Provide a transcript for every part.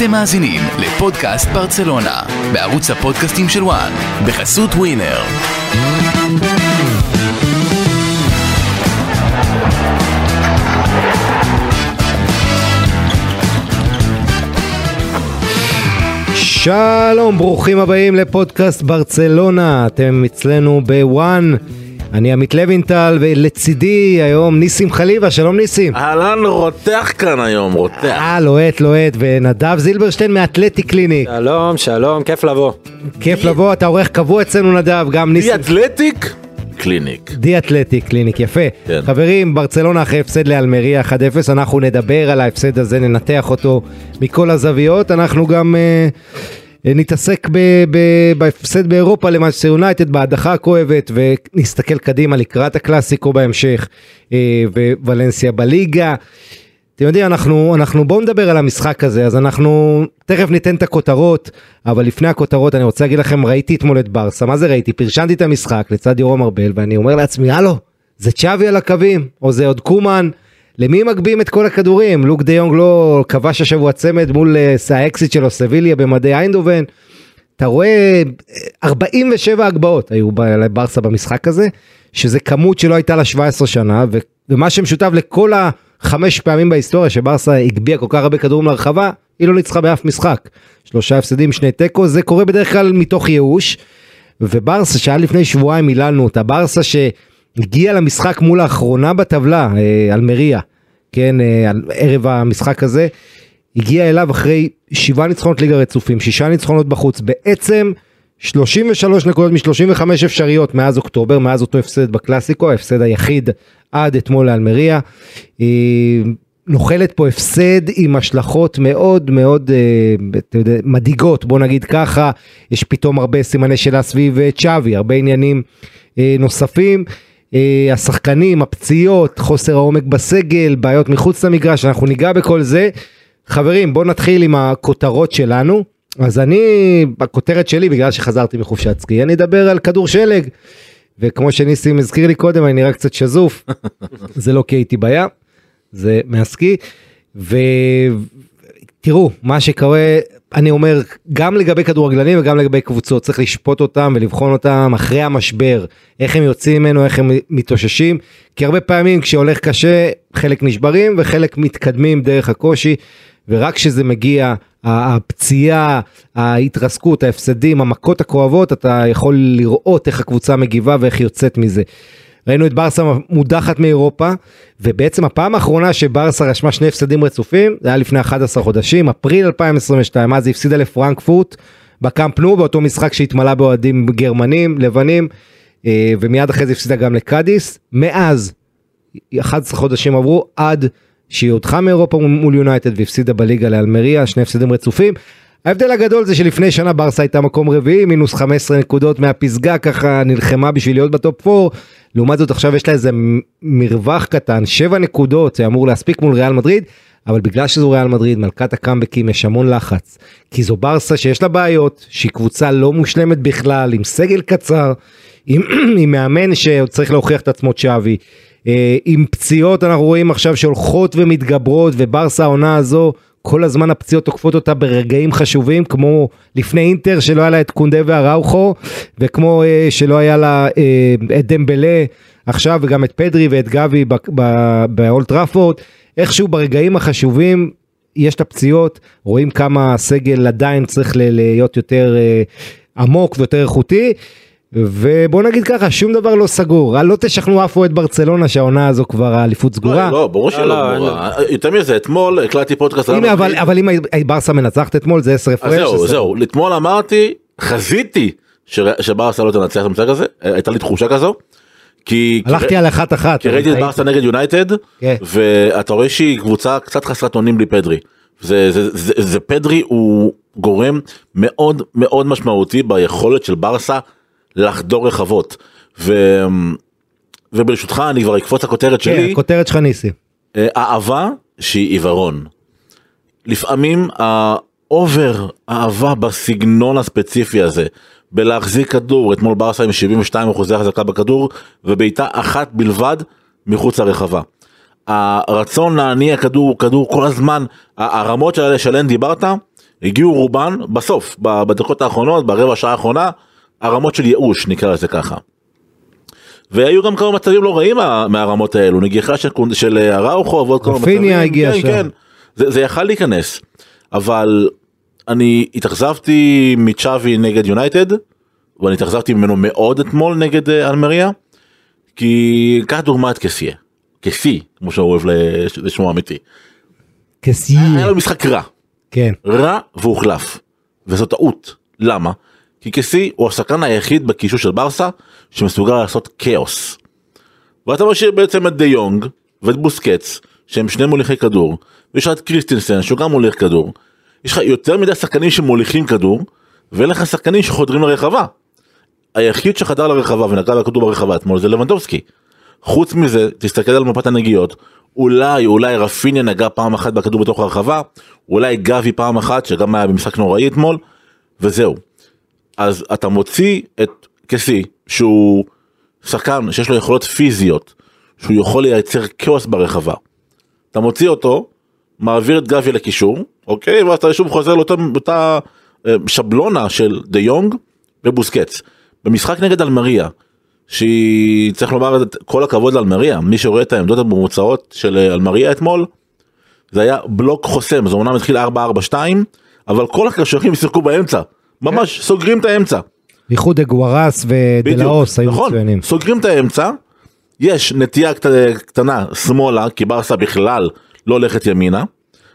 אתם מאזינים לפודקאסט ברצלונה, בערוץ הפודקאסטים של ONE, בחסות Winner. שלום, ברוכים הבאים לפודקאסט ברצלונה, אתם אצלנו ב ONE. אני עמית לוינטל ולצידי היום ניסים חליבה, שלום ניסים. אהלן רותח כאן היום, רותח. אה, לוהט, לוהט, ונדב זילברשטיין מ Athletic Clinic. שלום, שלום, כיף לבוא. כיף לבוא, אתה אורח קבוע אצלנו נדב, גם די ניסים. Athletic? Clinic. די Athletic Clinic, יפה. כן. חברים, ברצלונה אחרי הפסד לאלמריה 1-0, אנחנו נדבר על ההפסד הזה, ננתח אותו מכל הזוויות, אנחנו גם אה, נתעסק בהפסד באירופה למאנצ'סטר יונייטד, בהדחה הכואבת, ונסתכל קדימה לקראת הקלאסיקו בהמשך, אה, וולנסיה בליגה. אתם יודעים, אנחנו, אנחנו בואו נדבר על המשחק הזה, אז אנחנו תכף ניתן את הכותרות, אבל לפני הכותרות אני רוצה להגיד לכם, ראיתי אתמול את ברסה, מה זה ראיתי? פרשנתי את המשחק לצד יורם ארבל, ואני אומר לעצמי, הלו, זה צ'אבי על הקווים, או זה עוד קומן, למי מגביהים את כל הכדורים? לוק דה יונג לא כבש השבוע צמד מול אה, האקסיט שלו, סביליה במדי איינדובן. אתה רואה 47 הגבהות היו לברסה במשחק הזה, שזה כמות שלא הייתה לה 17 שנה, ומה שמשותף לכל החמש פעמים בהיסטוריה שברסה הגביהה כל כך הרבה כדורים לרחבה, היא לא ניצחה באף משחק. שלושה הפסדים, שני תיקו, זה קורה בדרך כלל מתוך ייאוש. וברסה שהיה לפני שבועיים מיללנו אותה, ברסה שהגיעה למשחק מול האחרונה בטבלה, אה, אלמריה, כן, אה, ערב המשחק הזה, הגיע אליו אחרי שבעה ניצחונות ליגה רצופים, שישה ניצחונות בחוץ, בעצם 33 נקודות מ-35 אפשריות מאז אוקטובר, מאז אותו הפסד בקלאסיקו, ההפסד היחיד עד אתמול לאלמריה. אה, נוחלת פה הפסד עם השלכות מאוד מאוד אה, מדאיגות, בוא נגיד ככה, יש פתאום הרבה סימני שאלה סביב צ'אבי, הרבה עניינים אה, נוספים. אה, השחקנים, הפציעות, חוסר העומק בסגל, בעיות מחוץ למגרש, אנחנו ניגע בכל זה. חברים, בואו נתחיל עם הכותרות שלנו. אז אני, בכותרת שלי, בגלל שחזרתי מחופשת סקי, אני אדבר על כדור שלג. וכמו שניסים הזכיר לי קודם, אני נראה קצת שזוף. זה לא כי הייתי בים, זה מהסקי. ותראו, מה שקורה, אני אומר, גם לגבי כדורגלנים וגם לגבי קבוצות, צריך לשפוט אותם ולבחון אותם אחרי המשבר, איך הם יוצאים ממנו, איך הם מתאוששים, כי הרבה פעמים כשהולך קשה, חלק נשברים וחלק מתקדמים דרך הקושי, ורק כשזה מגיע, הפציעה, ההתרסקות, ההפסדים, המכות הכואבות, אתה יכול לראות איך הקבוצה מגיבה ואיך יוצאת מזה. ראינו את ברסה מודחת מאירופה, ובעצם הפעם האחרונה שברסה רשמה שני הפסדים רצופים, זה היה לפני 11 חודשים, אפריל 2022, אז היא הפסידה לפרנקפורט בקאמפ נו, באותו משחק שהתמלא באוהדים גרמנים, לבנים, אה, ומיד אחרי זה הפסידה גם לקאדיס. מאז 11 חודשים עברו עד שהיא הודחה מאירופה מול יונייטד והפסידה בליגה לאלמריה, שני הפסדים רצופים. ההבדל הגדול זה שלפני שנה ברסה הייתה מקום רביעי, מינוס 15 נקודות מהפסגה, ככה נלחמה בשביל להיות ב top 4. לעומת זאת עכשיו יש לה איזה מרווח קטן, 7 נקודות, זה אמור להספיק מול ריאל מדריד, אבל בגלל שזו ריאל מדריד, מלכת הקאמבקים, יש המון לחץ. כי זו ברסה שיש לה בעיות, שהיא קבוצה לא מושלמת בכלל, עם סגל קצר, עם, עם מאמן שעוד צריך להוכיח את עצמו צ'אבי. אה, עם פציעות אנחנו רואים עכשיו שהולכות ומתגברות וברסה העונה הזו כל הזמן הפציעות תוקפות אותה ברגעים חשובים כמו לפני אינטר שלא היה לה את קונדה והראוכו וכמו אה, שלא היה לה אה, את דמבלה עכשיו וגם את פדרי ואת גבי ב- ב- באולט טראפורד איכשהו ברגעים החשובים יש את הפציעות רואים כמה הסגל עדיין צריך להיות יותר אה, עמוק ויותר איכותי. ובוא נגיד ככה, שום דבר לא סגור, לא תשכנעו אף אוהד ברצלונה שהעונה הזו כבר האליפות סגורה. לא, ברור לא, שלא לא, ברורה. יותר מזה, אתמול הקלטתי פודקאסט. הנה, אבל, אם ברסה מנצחת אתמול זה 10 אז הפרש. זהו, זה- זהו. אתמול אמרתי, חזיתי ש- שברסה לא תנצח את המשחק הזה, הייתה לי תחושה כזו. כי הלכתי על אחת אחת. כי ראיתי את ברסה נגד יונייטד, כן. ואתה רואה שהיא קבוצה קצת חסרת אונים בלי פדרי. זה, זה, זה, זה פדרי הוא גורם מאוד מאוד משמעותי ביכולת של ברסה לחדור רחבות. ו, וברשותך אני כבר אקפוץ לכותרת כן, שלי, הכותרת שלך ניסי. אה, אהבה שהיא עיוורון. לפעמים ה over אהבה בסגנון הספציפי הזה, בלהחזיק כדור, אתמול ברסה עם 72 אחוזי החזקה בכדור, ובעיטה אחת בלבד מחוץ לרחבה. הרצון להניע כדור, כדור כל הזמן, הרמות האלה שעליהן דיברת, הגיעו רובן בסוף, בדקות האחרונות, ברבע שעה האחרונה, הרמות של ייאוש נקרא לזה ככה. והיו גם כמה מצבים לא רעים מה- מהרמות האלו, נגיחה של, של אה, אראוכו ועוד כמה מצבים. רפיניה הגיע כן, שם. כן, זה, זה יכל להיכנס, אבל אני התאכזבתי מצ'אבי נגד יונייטד, ואני התאכזבתי ממנו מאוד אתמול נגד אה, אלמריה, כי קח דוגמא את קסיה, קסי, כמו שהוא אוהב לש- לשמוע אמיתי. כסי. היה לו משחק רע, כן. רע והוחלף, וזו טעות, למה? כי קסי הוא השחקן היחיד בקישור של ברסה שמסוגל לעשות כאוס. ואתה משאיר בעצם את דה יונג ואת בוסקץ שהם שני מוליכי כדור, ויש לך את קריסטינסן שהוא גם מוליך כדור. יש לך יותר מדי שחקנים שמוליכים כדור, ואין לך שחקנים שחודרים לרחבה. היחיד שחדר לרחבה ונגע בכדור ברחבה אתמול זה לבנדובסקי. חוץ מזה, תסתכל על מפת הנגיעות, אולי, אולי רפיניה נגע פעם אחת בכדור בתוך הרחבה, אולי גבי פעם אחת, שגם היה במשחק נוראי אתמול, וזהו. אז אתה מוציא את קסי, שהוא שחקן שיש לו יכולות פיזיות, שהוא יכול לייצר כאוס ברחבה. אתה מוציא אותו, מעביר את גבי לקישור, אוקיי? ואז אתה שוב חוזר לאותה אותה, אה, שבלונה של דה יונג ובוסקץ. במשחק נגד אלמריה, שהיא, צריך לומר את כל הכבוד לאלמריה, מי שרואה את העמדות הממוצעות של אה, אלמריה אתמול, זה היה בלוק חוסם, זה אומנם התחיל 4-4-2, אבל כל הקשרים שיחקו באמצע, ממש סוגרים את האמצע. בייחוד אגוארס ודלאוס היו נכון, מצוינים. סוגרים את האמצע, יש נטייה קט, קטנה שמאלה, כי ברסה בכלל לא הולכת ימינה,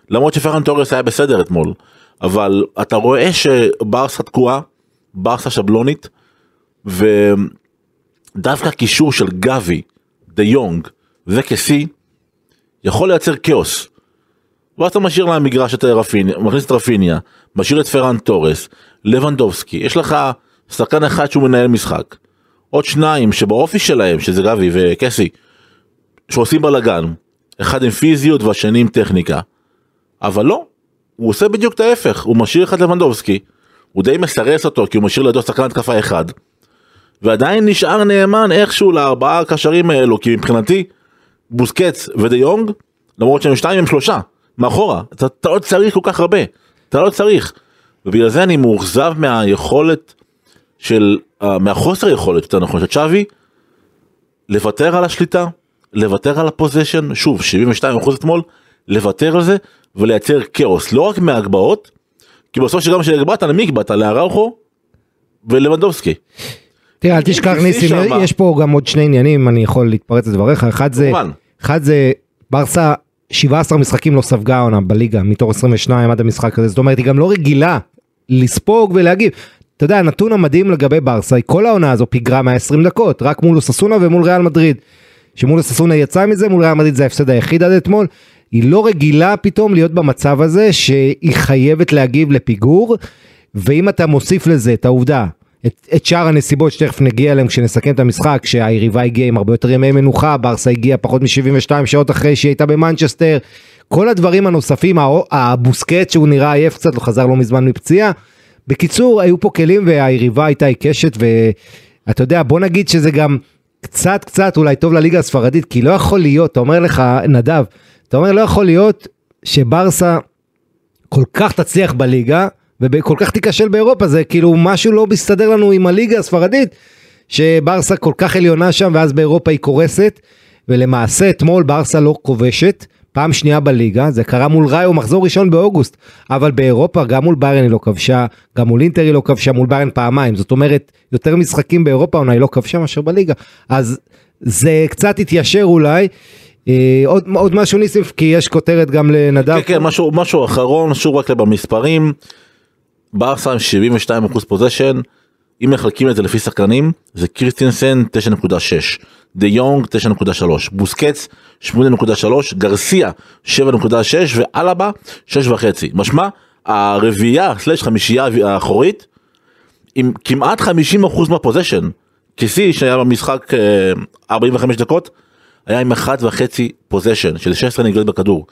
למרות שפרן תורס היה בסדר אתמול, אבל אתה רואה שברסה תקועה, ברסה שבלונית, ודווקא קישור של גבי, דה יונג וקסי, יכול לייצר כאוס. ואז אתה משאיר למגרש את רפיניה, מכניס את רפיניה, משאיר את פרן תורס, לבנדובסקי, יש לך שחקן אחד שהוא מנהל משחק, עוד שניים שבאופי שלהם, שזה גבי וקסי, שעושים בלאגן, אחד עם פיזיות והשני עם טכניקה, אבל לא, הוא עושה בדיוק את ההפך, הוא משאיר אחד לבנדובסקי, הוא די מסרס אותו כי הוא משאיר לידו שחקן התקפה אחד, ועדיין נשאר נאמן איכשהו לארבעה הקשרים האלו, כי מבחינתי, בוסקץ ודי יונג, למרות שהם שתיים הם שלושה, מאחורה, אתה, אתה לא צריך כל כך הרבה, אתה לא צריך, ובגלל זה אני מאוכזב מהיכולת של, uh, מהחוסר יכולת, יותר נכון, של צ'אבי, לוותר על השליטה, לוותר על הפוזיישן, שוב 72% אתמול, לוותר על זה ולייצר כאוס, לא רק מהגבהות, כי של דבר שהגבהת, למי הגבהת? לאראוכו ולבנדובסקי. תראה, אל תשכח ניסים. יש פה גם עוד שני עניינים, אני יכול להתפרץ לדבריך, אחד זה. אחד זה, ברסה 17 משחקים לא ספגה העונה בליגה, מתוך 22 עד המשחק הזה, זאת אומרת, היא גם לא רגילה לספוג ולהגיב. אתה יודע, הנתון המדהים לגבי ברסה, היא כל העונה הזו פיגרה 120 דקות, רק מול אוססונה ומול ריאל מדריד. שמול אוססונה יצאה מזה, מול ריאל מדריד זה ההפסד היחיד עד אתמול. היא לא רגילה פתאום להיות במצב הזה שהיא חייבת להגיב לפיגור, ואם אתה מוסיף לזה את העובדה, את, את שאר הנסיבות שתכף נגיע אליהם כשנסכם את המשחק, שהיריבה הגיעה עם הרבה יותר ימי מנוחה, ברסה הגיעה פחות מ-72 שעות אחרי שהיא הייתה במנצ'סטר, כל הדברים הנוספים, הבוסקט שהוא נראה עייף קצת, לא חזר לא מזמן מפציעה. בקיצור, היו פה כלים והיריבה הייתה עיקשת, ואתה יודע, בוא נגיד שזה גם קצת קצת אולי טוב לליגה הספרדית, כי לא יכול להיות, אתה אומר לך, נדב, אתה אומר לא יכול להיות שברסה כל כך תצליח בליגה וכל כך תיכשל באירופה זה כאילו משהו לא מסתדר לנו עם הליגה הספרדית שברסה כל כך עליונה שם ואז באירופה היא קורסת ולמעשה אתמול ברסה לא כובשת פעם שנייה בליגה זה קרה מול ראיו מחזור ראשון באוגוסט אבל באירופה גם מול ביירן היא לא כבשה גם מול אינטר היא לא כבשה מול ביירן פעמיים זאת אומרת יותר משחקים באירופה עונה היא לא כבשה מאשר בליגה אז זה קצת התיישר אולי. אה, עוד, עוד משהו ניסים כי יש כותרת גם לנדב. כן, כן, משהו, משהו אחרון, שוב רק במספרים, ברסה עם 72% פוזיישן, אם מחלקים את זה לפי שחקנים, זה קריסטינסן 9.6, דה יונג 9.3, בוסקץ 8.3, גרסיה 7.6 ואלבה 6.5. משמע, הרביעייה סלש חמישייה האחורית, עם כמעט 50% מהפוזיישן, כסי שהיה במשחק אה, 45 דקות, היה עם 1.5 פוזיישן של 16 נגיעות בכדור.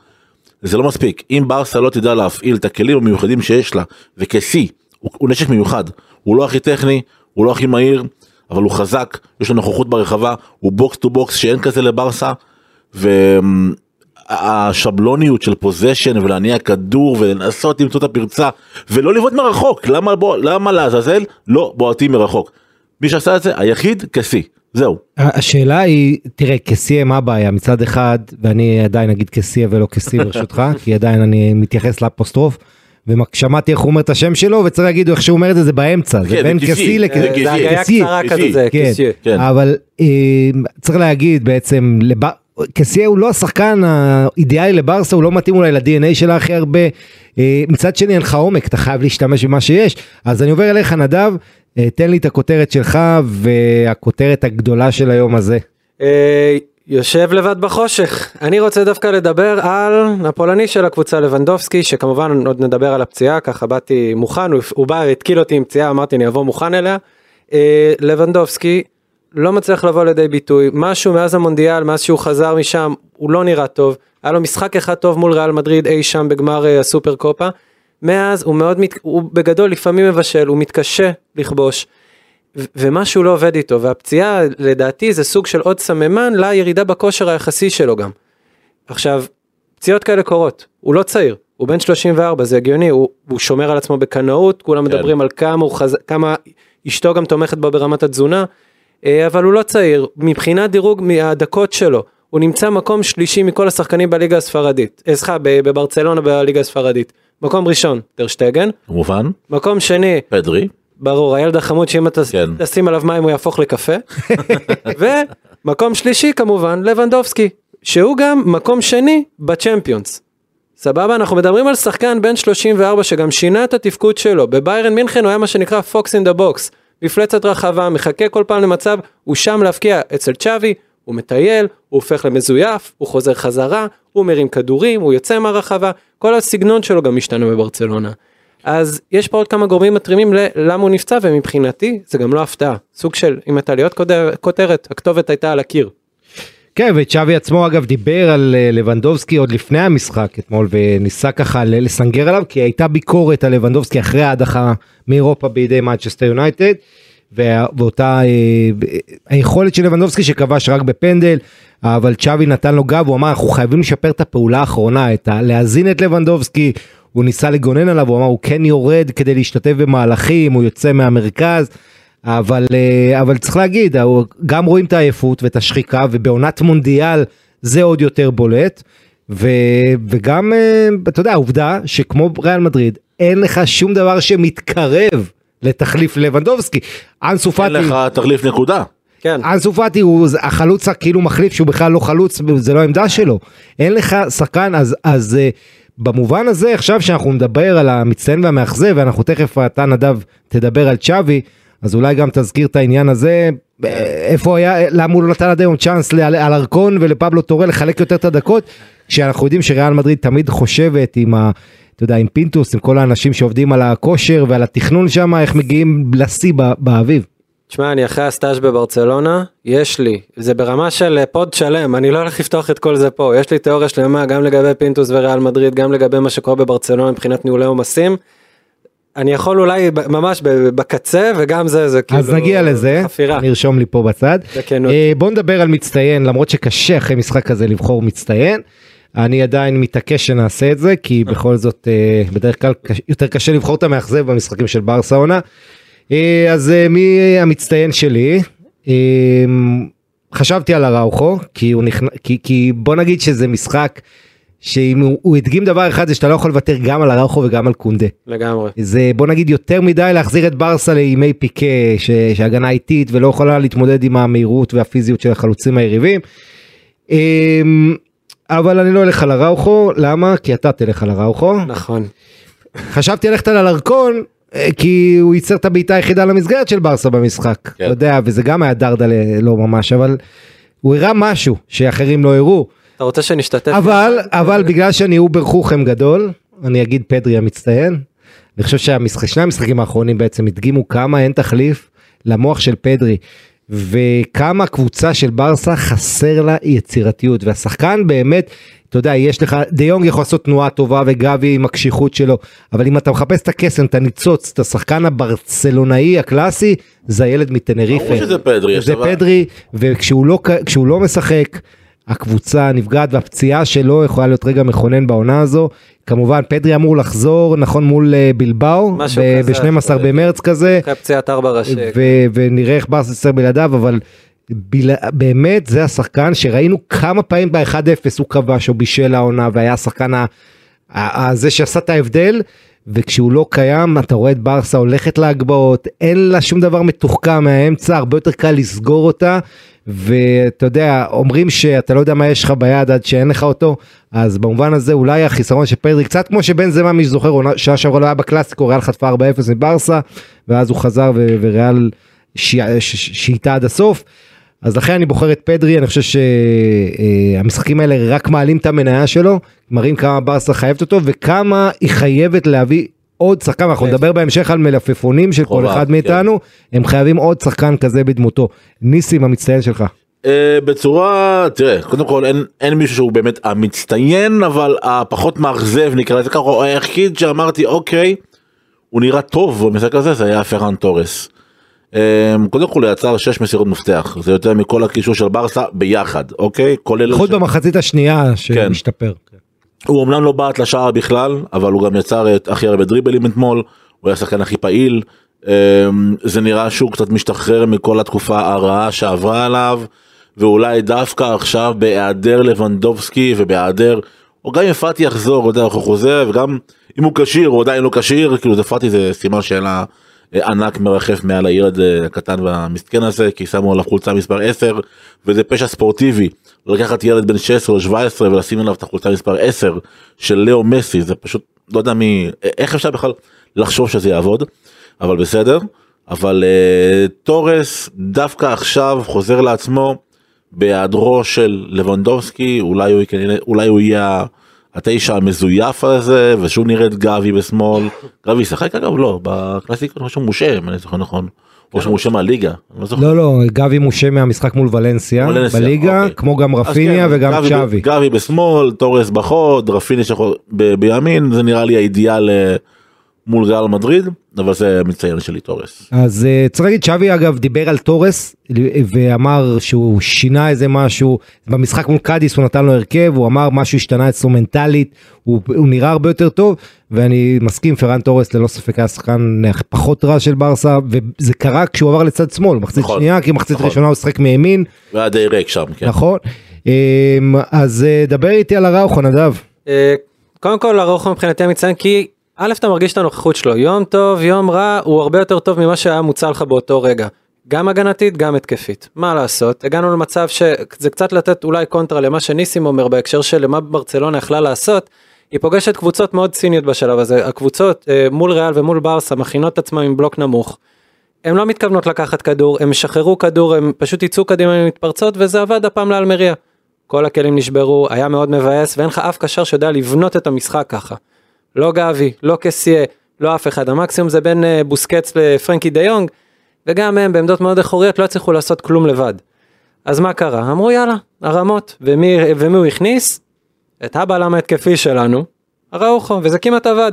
זה לא מספיק, אם ברסה לא תדע להפעיל את הכלים המיוחדים שיש לה, וכסי, הוא, הוא נשק מיוחד, הוא לא הכי טכני, הוא לא הכי מהיר, אבל הוא חזק, יש לו נוכחות ברחבה, הוא box to box שאין כזה לברסה, ואני השבלוניות של possession ולהניע כדור ולנסות למצוא את הפרצה ולא לבעוט מרחוק. למה בוא למה לעזאזל לא בועטים מרחוק. מי שעשה את זה? היחיד כסיה זהו. השאלה היא, תראה, כסיה מה הבעיה? מצד אחד, ואני עדיין אגיד כסיה ולא כסי ברשותך, כי עדיין אני מתייחס לאפוסטרוף. ושמעתי איך הוא אומר את השם שלו וצריך להגיד איך שהוא אומר את זה זה באמצע זה כן, בין כסי זה לכסי. כן. כן. אבל אה, צריך להגיד בעצם. קסיה הוא לא השחקן האידיאלי לברסה, הוא לא מתאים אולי ל-DNA שלה הכי הרבה. אה, מצד שני אין לך עומק, אתה חייב להשתמש במה שיש. אז אני עובר אליך נדב, תן לי את הכותרת שלך והכותרת הגדולה של היום הזה. אה, יושב לבד בחושך. אני רוצה דווקא לדבר על הפולני של הקבוצה לבנדובסקי, שכמובן עוד נדבר על הפציעה, ככה באתי מוכן, הוא, בא, התקיל אותי עם פציעה, אמרתי אני אבוא מוכן אליה. אה, לבנדובסקי לא מצליח לבוא לידי ביטוי, משהו מאז המונדיאל, מאז שהוא חזר משם, הוא לא נראה טוב. היה לו משחק אחד טוב מול ריאל מדריד אי שם בגמר אה, הסופר קופה. מאז הוא מאוד, מת, הוא בגדול לפעמים מבשל, הוא מתקשה לכבוש. ו- ומשהו לא עובד איתו, והפציעה לדעתי זה סוג של עוד סממן לירידה בכושר היחסי שלו גם. עכשיו, פציעות כאלה קורות, הוא לא צעיר, הוא בן 34, זה הגיוני, הוא, הוא שומר על עצמו בקנאות, כולם כן. מדברים על כמה, חז... כמה אשתו גם תומכת בו ברמת התזונה, אה, אבל הוא לא צעיר, מבחינת דירוג מהדקות שלו, הוא נמצא מקום שלישי מכל השחקנים בליגה הספרדית, אה, סליחה, בברצלונה בליגה הספרדית, מקום ראשון, טר שטגן, כמובן מקום שני, פדרי ברור, הילד החמוד שאם אתה כן. תשים עליו מים הוא יהפוך לקפה. ומקום שלישי כמובן לבנדובסקי, שהוא גם מקום שני בצ'מפיונס. סבבה, אנחנו מדברים על שחקן בן 34 שגם שינה את התפקוד שלו. בביירן מינכן הוא היה מה שנקרא fox in the box. מפלצת רחבה, מחכה כל פעם למצב, הוא שם להפקיע אצל צ'אבי, הוא מטייל, הוא הופך למזויף, הוא חוזר חזרה, הוא מרים כדורים, הוא יוצא מהרחבה, כל הסגנון שלו גם משתנה בברצלונה. אז יש פה עוד כמה גורמים מתרימים ל- למה הוא נפצע ומבחינתי זה גם לא הפתעה סוג של אם הייתה כותר- כותרת הכתובת הייתה על הקיר. כן, וצ'אבי עצמו אגב דיבר על אה, לבנדובסקי עוד לפני המשחק אתמול וניסה ככה לסנגר עליו כי הייתה ביקורת על לבנדובסקי אחרי ההדחה מאירופה בידי מנצ'סטר יונייטד. וה- ואותה אה, היכולת של לבנדובסקי שכבש רק בפנדל אבל צ'אבי נתן לו גב הוא אמר אנחנו חייבים לשפר את הפעולה האחרונה את ה- להזין את לבנדובסקי הוא ניסה לגונן עליו הוא אמר הוא כן יורד כדי להשתתף במהלכים הוא יוצא מהמרכז אבל אה, אבל צריך להגיד גם רואים את העייפות ואת השחיקה ובעונת מונדיאל זה עוד יותר בולט ו, וגם אה, אתה יודע העובדה שכמו ריאל מדריד אין לך שום דבר שמתקרב לתחליף לבנדובסקי. אנסו אין פאטי, לך תחליף נקודה. כן. אנסו פאטי הוא החלוץ הכאילו מחליף שהוא בכלל לא חלוץ זה לא העמדה שלו אין לך שחקן אז אז אה, במובן הזה עכשיו שאנחנו נדבר על המצטיין והמאכזב ואנחנו תכף אתה נדב תדבר על צ'אבי אז אולי גם תזכיר את העניין הזה אה, איפה היה למה הוא לא נתן עד היום צ'אנס לאל- אלרקון ולפבלו טורה לחלק יותר את הדקות כשאנחנו יודעים שריאל מדריד תמיד חושבת עם ה... אתה יודע עם פינטוס עם כל האנשים שעובדים על הכושר ועל התכנון שם איך מגיעים לשיא ב- באביב. תשמע אני אחרי הסטאז' בברצלונה יש לי זה ברמה של אה, pod שלם אני לא הולך לפתוח את כל זה פה יש לי תיאוריה שלמה גם לגבי פינטוס וריאל מדריד גם לגבי מה שקורה בברצלונה מבחינת ניהולי עומסים. אני יכול אולי ממש בקצה וגם זה זה כאילו אז נגיע לזה, חפירה. נרשום לי פה בצד. אה, בוא נדבר על מצטיין, למרות שקשה אחרי משחק כזה לבחור מצטיין. אני עדיין מתעקש שנעשה את זה, כי בכל זאת אה, בדרך כלל יותר קשה לבחור את המאכזב במשחקים של ברסה עונה. אה, אז אה, מי המצטיין שלי? חשבתי על אראוכו, כי הוא נכנס, כי, כי בוא נגיד שזה משחק שאם הוא, הוא הדגים דבר אחד זה שאתה לא יכול לוותר גם על אראוכו וגם על קונדה. לגמרי. זה בוא נגיד יותר מדי להחזיר את ברסה לימי פיקה ש... שהגנה איטית ולא יכולה להתמודד עם המהירות והפיזיות של החלוצים היריבים. אמ, אבל אני לא אלך על הראוכו למה כי אתה תלך על הראוכו נכון. חשבתי ללכת על אלרקון אה, כי הוא ייצר את הבעיטה היחידה למסגרת של ברסה במשחק כן. אתה יודע וזה גם היה דרדלה לא ממש אבל הוא הראה משהו שאחרים לא הראו. אתה רוצה שנשתתף? אבל אבל בגלל שאני אובר חוכם גדול אני אגיד פדרי המצטיין. אני חושב שהמשחק שני המשחקים האחרונים בעצם הדגימו כמה אין תחליף למוח של פדרי וכמה קבוצה של ברסה חסר לה יצירתיות והשחקן באמת אתה יודע יש לך דיונג יכול לעשות תנועה טובה וגבי עם הקשיחות שלו אבל אם אתה מחפש את הקסם את הניצוץ את השחקן הברצלונאי הקלאסי זה הילד מטנריפה. ברור שזה פדרי, זה פדרי וכשהוא לא לא משחק הקבוצה נפגעת והפציעה שלו יכולה להיות רגע מכונן בעונה הזו. כמובן פדרי אמור לחזור נכון מול אה, בלבאו משהו ב- כזה. ב-12 במרץ כזה. אחרי פציעת ארבע ראשי. ונראה איך ברסה יסתדר בלעדיו אבל בל... באמת זה השחקן שראינו כמה פעמים ב-1-0 הוא כבש או בישל העונה והיה השחקן ה... ה- ה- זה שעשה את ההבדל וכשהוא לא קיים אתה רואה את ברסה הולכת להגבהות אין לה שום דבר מתוחכם מהאמצע הרבה יותר קל לסגור אותה ואתה יודע אומרים שאתה לא יודע מה יש לך ביד עד שאין לך אותו אז במובן הזה אולי החיסרון של פדרי קצת כמו שבן זמה מי שזוכר שנה שעברה לא היה בקלאסיקו ריאל חטפה 4-0 מברסה ואז הוא חזר ו- וריאל שייטה עד הסוף. אז לכן אני בוחר את פדרי, אני חושב שהמשחקים האלה רק מעלים את המניה שלו, מראים כמה ברסה חייבת אותו וכמה היא חייבת להביא עוד שחקן, אנחנו נדבר בהמשך על מלפפונים של כל אחד כן. מאיתנו, הם חייבים עוד שחקן כזה בדמותו. ניסים המצטיין שלך. אה, בצורה תראה קודם כל אין אין מישהו שהוא באמת המצטיין אבל הפחות מאכזב נקרא לזה ככה או היחיד שאמרתי אוקיי הוא נראה טוב במשחק הזה זה היה פרן תורס. אה, קודם כל הוא יצר 6 מסירות מפתח זה יותר מכל הקישור של ברסה ביחד אוקיי כולל חוץ במחצית השנייה כן. הוא אמנם לא בעט לשער בכלל אבל הוא גם יצר את הכי הרבה דריבלים אתמול הוא היה השחקן הכי פעיל. אמ, זה נראה שהוא קצת משתחרר מכל התקופה הרעה שעברה עליו ואולי דווקא עכשיו בהיעדר לבנדובסקי ובהיעדר או גם אם פאטי יחזור הוא יודע הוא חוזר וגם אם הוא כשיר הוא עדיין לא כשיר כאילו זה פאטי זה סימן שאלה ענק מרחף מעל הילד הקטן והמסכן הזה כי שמו עליו חולצה מספר 10 וזה פשע ספורטיבי. לקחת ילד בן 16 או 17 ולשים עליו את החולצה מספר 10 של לאו מסי זה פשוט לא יודע מי איך אפשר בכלל לחשוב שזה יעבוד אבל בסדר. אבל uh, תורס דווקא עכשיו חוזר לעצמו בהיעדרו של לבנדובסקי אולי הוא כנראה אולי הוא יהיה התשע המזויף הזה ושוב נראה את גבי בשמאל גבי ישחק אגב לא בקלאסיקות שהוא מושה אם אני זוכר נכון או שהוא מושה מהליגה. לא. לא לא, גבי מושה מהמשחק מול ולנסיה בליגה, אוקיי. כמו גם רפיניה כן, וגם צ'אבי. גבי בשמאל, תורס בחוד, רפיניה בימין, זה נראה לי האידיאל אה, מול ריאל מדריד, אבל זה מציין שלי תורס. אז אה, צריך להגיד שווי אגב דיבר על תורס ואמר שהוא שינה איזה משהו במשחק מול קאדיס הוא נתן לו הרכב הוא אמר משהו השתנה אצלו מנטלית הוא, הוא נראה הרבה יותר טוב ואני מסכים פרן תורס ללא ספק היה שחקן פחות רע של ברסה וזה קרה כשהוא עבר לצד שמאל מחצית נכון, שנייה כי מחצית נכון. ראשונה הוא שיחק מימין והיה די ריק שם, כן. נכון אמ, אז אה, דבר איתי על הראוכו נדב. אה, קודם כל ארוחו מבחינתי מצטיין כי א' אתה מרגיש את הנוכחות שלו יום טוב יום רע הוא הרבה יותר טוב ממה שהיה מוצע לך באותו רגע. גם הגנתית גם התקפית מה לעשות הגענו למצב שזה קצת לתת אולי קונטרה למה שניסים אומר בהקשר של מה ברצלונה יכלה לעשות. היא פוגשת קבוצות מאוד ציניות בשלב הזה הקבוצות אה, מול ריאל ומול ברסה מכינות את עצמם עם בלוק נמוך. הן לא מתכוונות לקחת כדור הם שחררו כדור הם פשוט יצאו קדימה עם מתפרצות וזה עבד הפעם לאלמריה. כל הכלים נשברו היה מאוד מבאס ואין לך אף קשר שיודע לבנות את המשחק ככה. לא גבי לא קסיה לא אף אחד המקסימום זה בין אה, בוסקץ לפרנקי דה יונג וגם הם בעמדות מאוד אחוריות לא הצליחו לעשות כלום לבד. אז מה קרה אמרו יאללה הרמות ומי, ומי הוא הכניס? את הבלם ההתקפי שלנו אראוחו וזה כמעט עבד.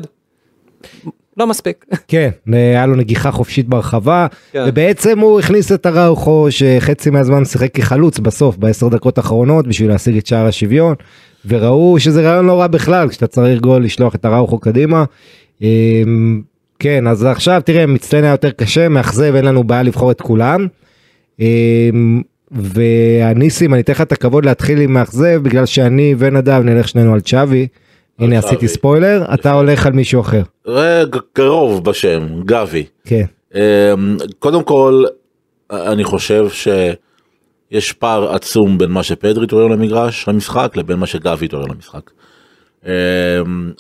לא מספיק. כן, היה לו נגיחה חופשית ברחבה, כן. ובעצם הוא הכניס את הראוכו שחצי מהזמן שיחק כחלוץ בסוף, בעשר דקות האחרונות, בשביל להשיג את שער השוויון, וראו שזה רעיון לא רע בכלל, כשאתה צריך גול לשלוח את הראוכו קדימה. אמ, כן, אז עכשיו תראה, מצטיין היה יותר קשה, מאכזב, אין לנו בעיה לבחור את כולם. אמ, והניסים, אני אתן לך את הכבוד להתחיל עם מאכזב, בגלל שאני ונדב נלך שנינו על צ'אבי. הנה. עשיתי ספוילר, אתה הולך על מישהו אחר. רגע, קרוב בשם, גבי. כן. אמ, קודם כל, אני חושב שיש פער עצום בין מה שפדרי תורם למגרש, למשחק, לבין מה שגבי תורם למשחק. אמ,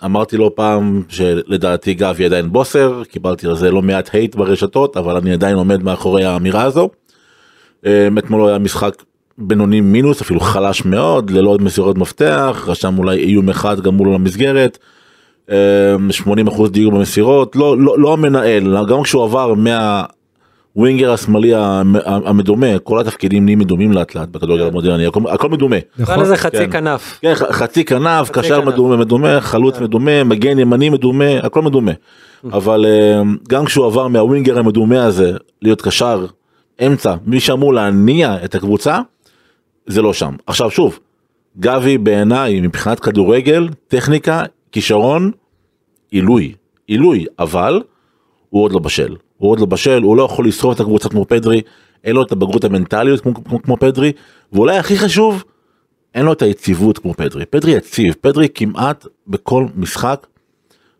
אמרתי לא פעם שלדעתי גבי עדיין בוסר, קיבלתי על זה לא מעט הייט ברשתות, אבל אני עדיין עומד מאחורי האמירה הזו. אמ, אתמול היה משחק בינוני מינוס, אפילו חלש מאוד, ללא מסירות מפתח, רשם אולי איום אחד גם מול המסגרת. אמ, 80% דיוק במסירות, לא, לא, לא המנהל, גם כשהוא עבר מהווינגר השמאלי המ- המדומה, כל התפקידים נהיים מדומים לאט לאט בכדורגל המודרני, הכל, הכל מדומה. נקרא לזה חצי כן. כנף. כן, חצי כנף, קשר. מדומה, מדומה, חלוץ מדומה, מגן ימני מדומה, הכל מדומה. אבל אמ, גם כשהוא עבר מהווינגר המדומה הזה להיות קשר אמצע, מי שאמור להניע את הקבוצה, זה לא שם. עכשיו שוב, גבי בעיניי מבחינת כדורגל, טכניקה, כישרון, עילוי, עילוי, אבל הוא עוד לא בשל. הוא עוד לא בשל, הוא לא יכול לסחוב את הקבוצה כמו פדרי, אין לו את הבגרות המנטליות כמו, כמו, כמו פדרי, ואולי הכי חשוב, אין לו את היציבות כמו פדרי. פדרי יציב, פדרי כמעט בכל משחק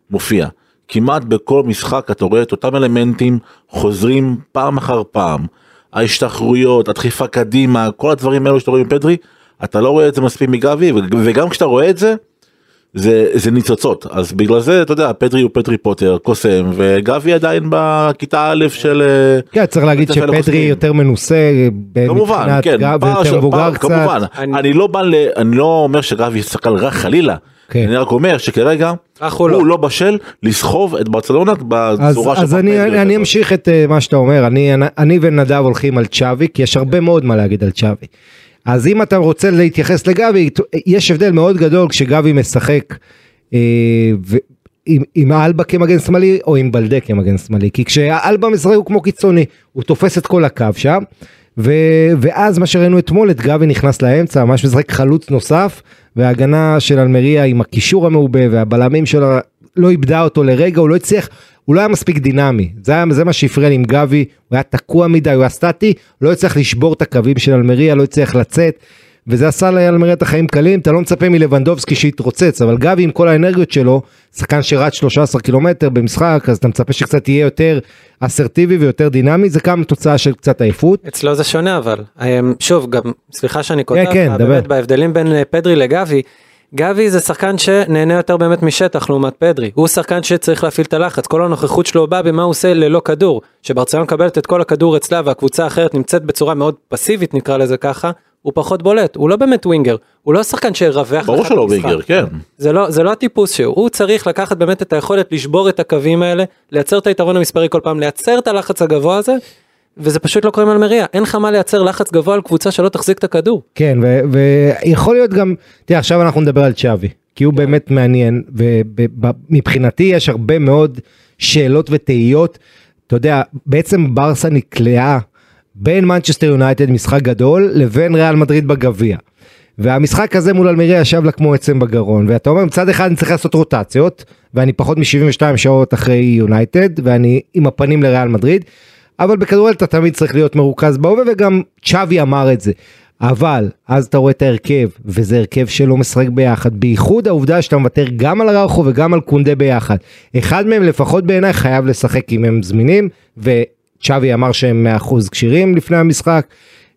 מופיע. כמעט בכל משחק אתה רואה את אותם אלמנטים חוזרים פעם אחר פעם. ההשתחרויות, הדחיפה קדימה, כל הדברים האלו שאתה רואה מפדרי, אתה לא רואה את זה מספיק מגבי, וגם כשאתה רואה את זה, זה, זה ניצוצות, אז בגלל זה אתה יודע, פדרי הוא פדרי פוטר, קוסם, וגבי עדיין בכיתה א' של... אה, כן, צריך להגיד לחוסים. יותר מנוסה, כמובן, מבחינת כן, גב פער ויותר של- מבוגר קצת. כמובן, אני- אני לא בא ל... אני לא אומר שגבי שחקן רע חלילה, כן. אני רק אומר שכרגע אך הוא לא. לא בשל לסחוב את ברצלונה אז, בצורה אז של אני, פדרי אני כזאת. אמשיך את אה, מה שאתה אומר, אני, אני ונדב הולכים על צ'אבי, כי יש הרבה מאוד מה להגיד על צ'אבי. אז אם אתה רוצה להתייחס לגבי, יש הבדל מאוד גדול כשגבי משחק אה, ו, עם, עם אלבה כמגן שמאלי או עם בלדה כמגן שמאלי, כי כשאלבה משחק הוא כמו קיצוני, הוא תופס את כל הקו שם, ו, ואז מה שראינו אתמול, את גבי נכנס לאמצע, ממש משחק חלוץ נוסף, וההגנה של אלמריה עם הקישור המעובה והבלמים שלה לא איבדה אותו לרגע, הוא לא הצליח, הוא לא היה מספיק דינמי, זה, היה, זה מה שהפריע לי עם גבי, הוא היה תקוע מדי, הוא היה סטטי, לא הצליח לשבור את הקווים של אלמריה, לא הצליח לצאת, וזה עשה לאלמריה את החיים קלים, אתה לא מצפה מלבנדובסקי שיתרוצץ, אבל גבי עם כל האנרגיות שלו, שחקן שרץ 13 קילומטר במשחק, אז אתה מצפה שקצת יהיה יותר אסרטיבי ויותר דינמי, זה גם תוצאה של קצת עייפות. אצלו זה שונה אבל אמ, שוב גם סליחה שאני קוטע כן, דבר. באמת בהבדלים בין אה, פדרי לגבי. גבי זה שחקן שנהנה יותר באמת משטח לעומת פדרי. הוא שחקן שצריך להפעיל את הלחץ. כל הנוכחות שלו בא במה הוא עושה ללא כדור. שברצלון מקבלת את כל הכדור אצלה והקבוצה האחרת נמצאת בצורה מאוד פסיבית נקרא לזה ככה הוא פחות בולט. הוא לא באמת ווינגר. הוא לא שחקן שירווח ברור שלא. ווינגר, כן. זה לא זה לא הטיפוס שהוא. הוא צריך לקחת באמת את היכולת לשבור את הקווים האלה לייצר את היתרון המספרי כל פעם לייצר את הלחץ הגבוה הזה וזה פשוט לא קורה עם אלמריה אין לך מה לייצר לחץ גבוה על קבוצה שלא תחזיק את הכדור. כן, ויכול להיות גם, תראה עכשיו אנחנו נדבר על צ'אבי, כי הוא באמת מעניין, ומבחינתי יש הרבה מאוד שאלות ותהיות, אתה יודע, בעצם ברסה נקלעה בין מנצ'סטר יונייטד, משחק גדול, לבין ריאל מדריד בגביע. והמשחק הזה מול אלמיריה ישב לה כמו עצם בגרון, ואתה אומר מצד אחד אני צריך לעשות רוטציות, ואני פחות מ-72 שעות אחרי יונייטד, ואני עם הפנים לריאל מדריד, אבל בכדורגל אתה תמיד צריך להיות מרוכז בהווה, וגם צ'אבי אמר את זה. אבל אז אתה רואה את ההרכב, וזה הרכב שלא משחק ביחד, בייחוד העובדה שאתה מוותר גם על אראוכו וגם על קונדה ביחד. אחד מהם לפחות בעיניי חייב לשחק אם הם זמינים, וצ'אבי אמר שהם 100% כשירים לפני המשחק,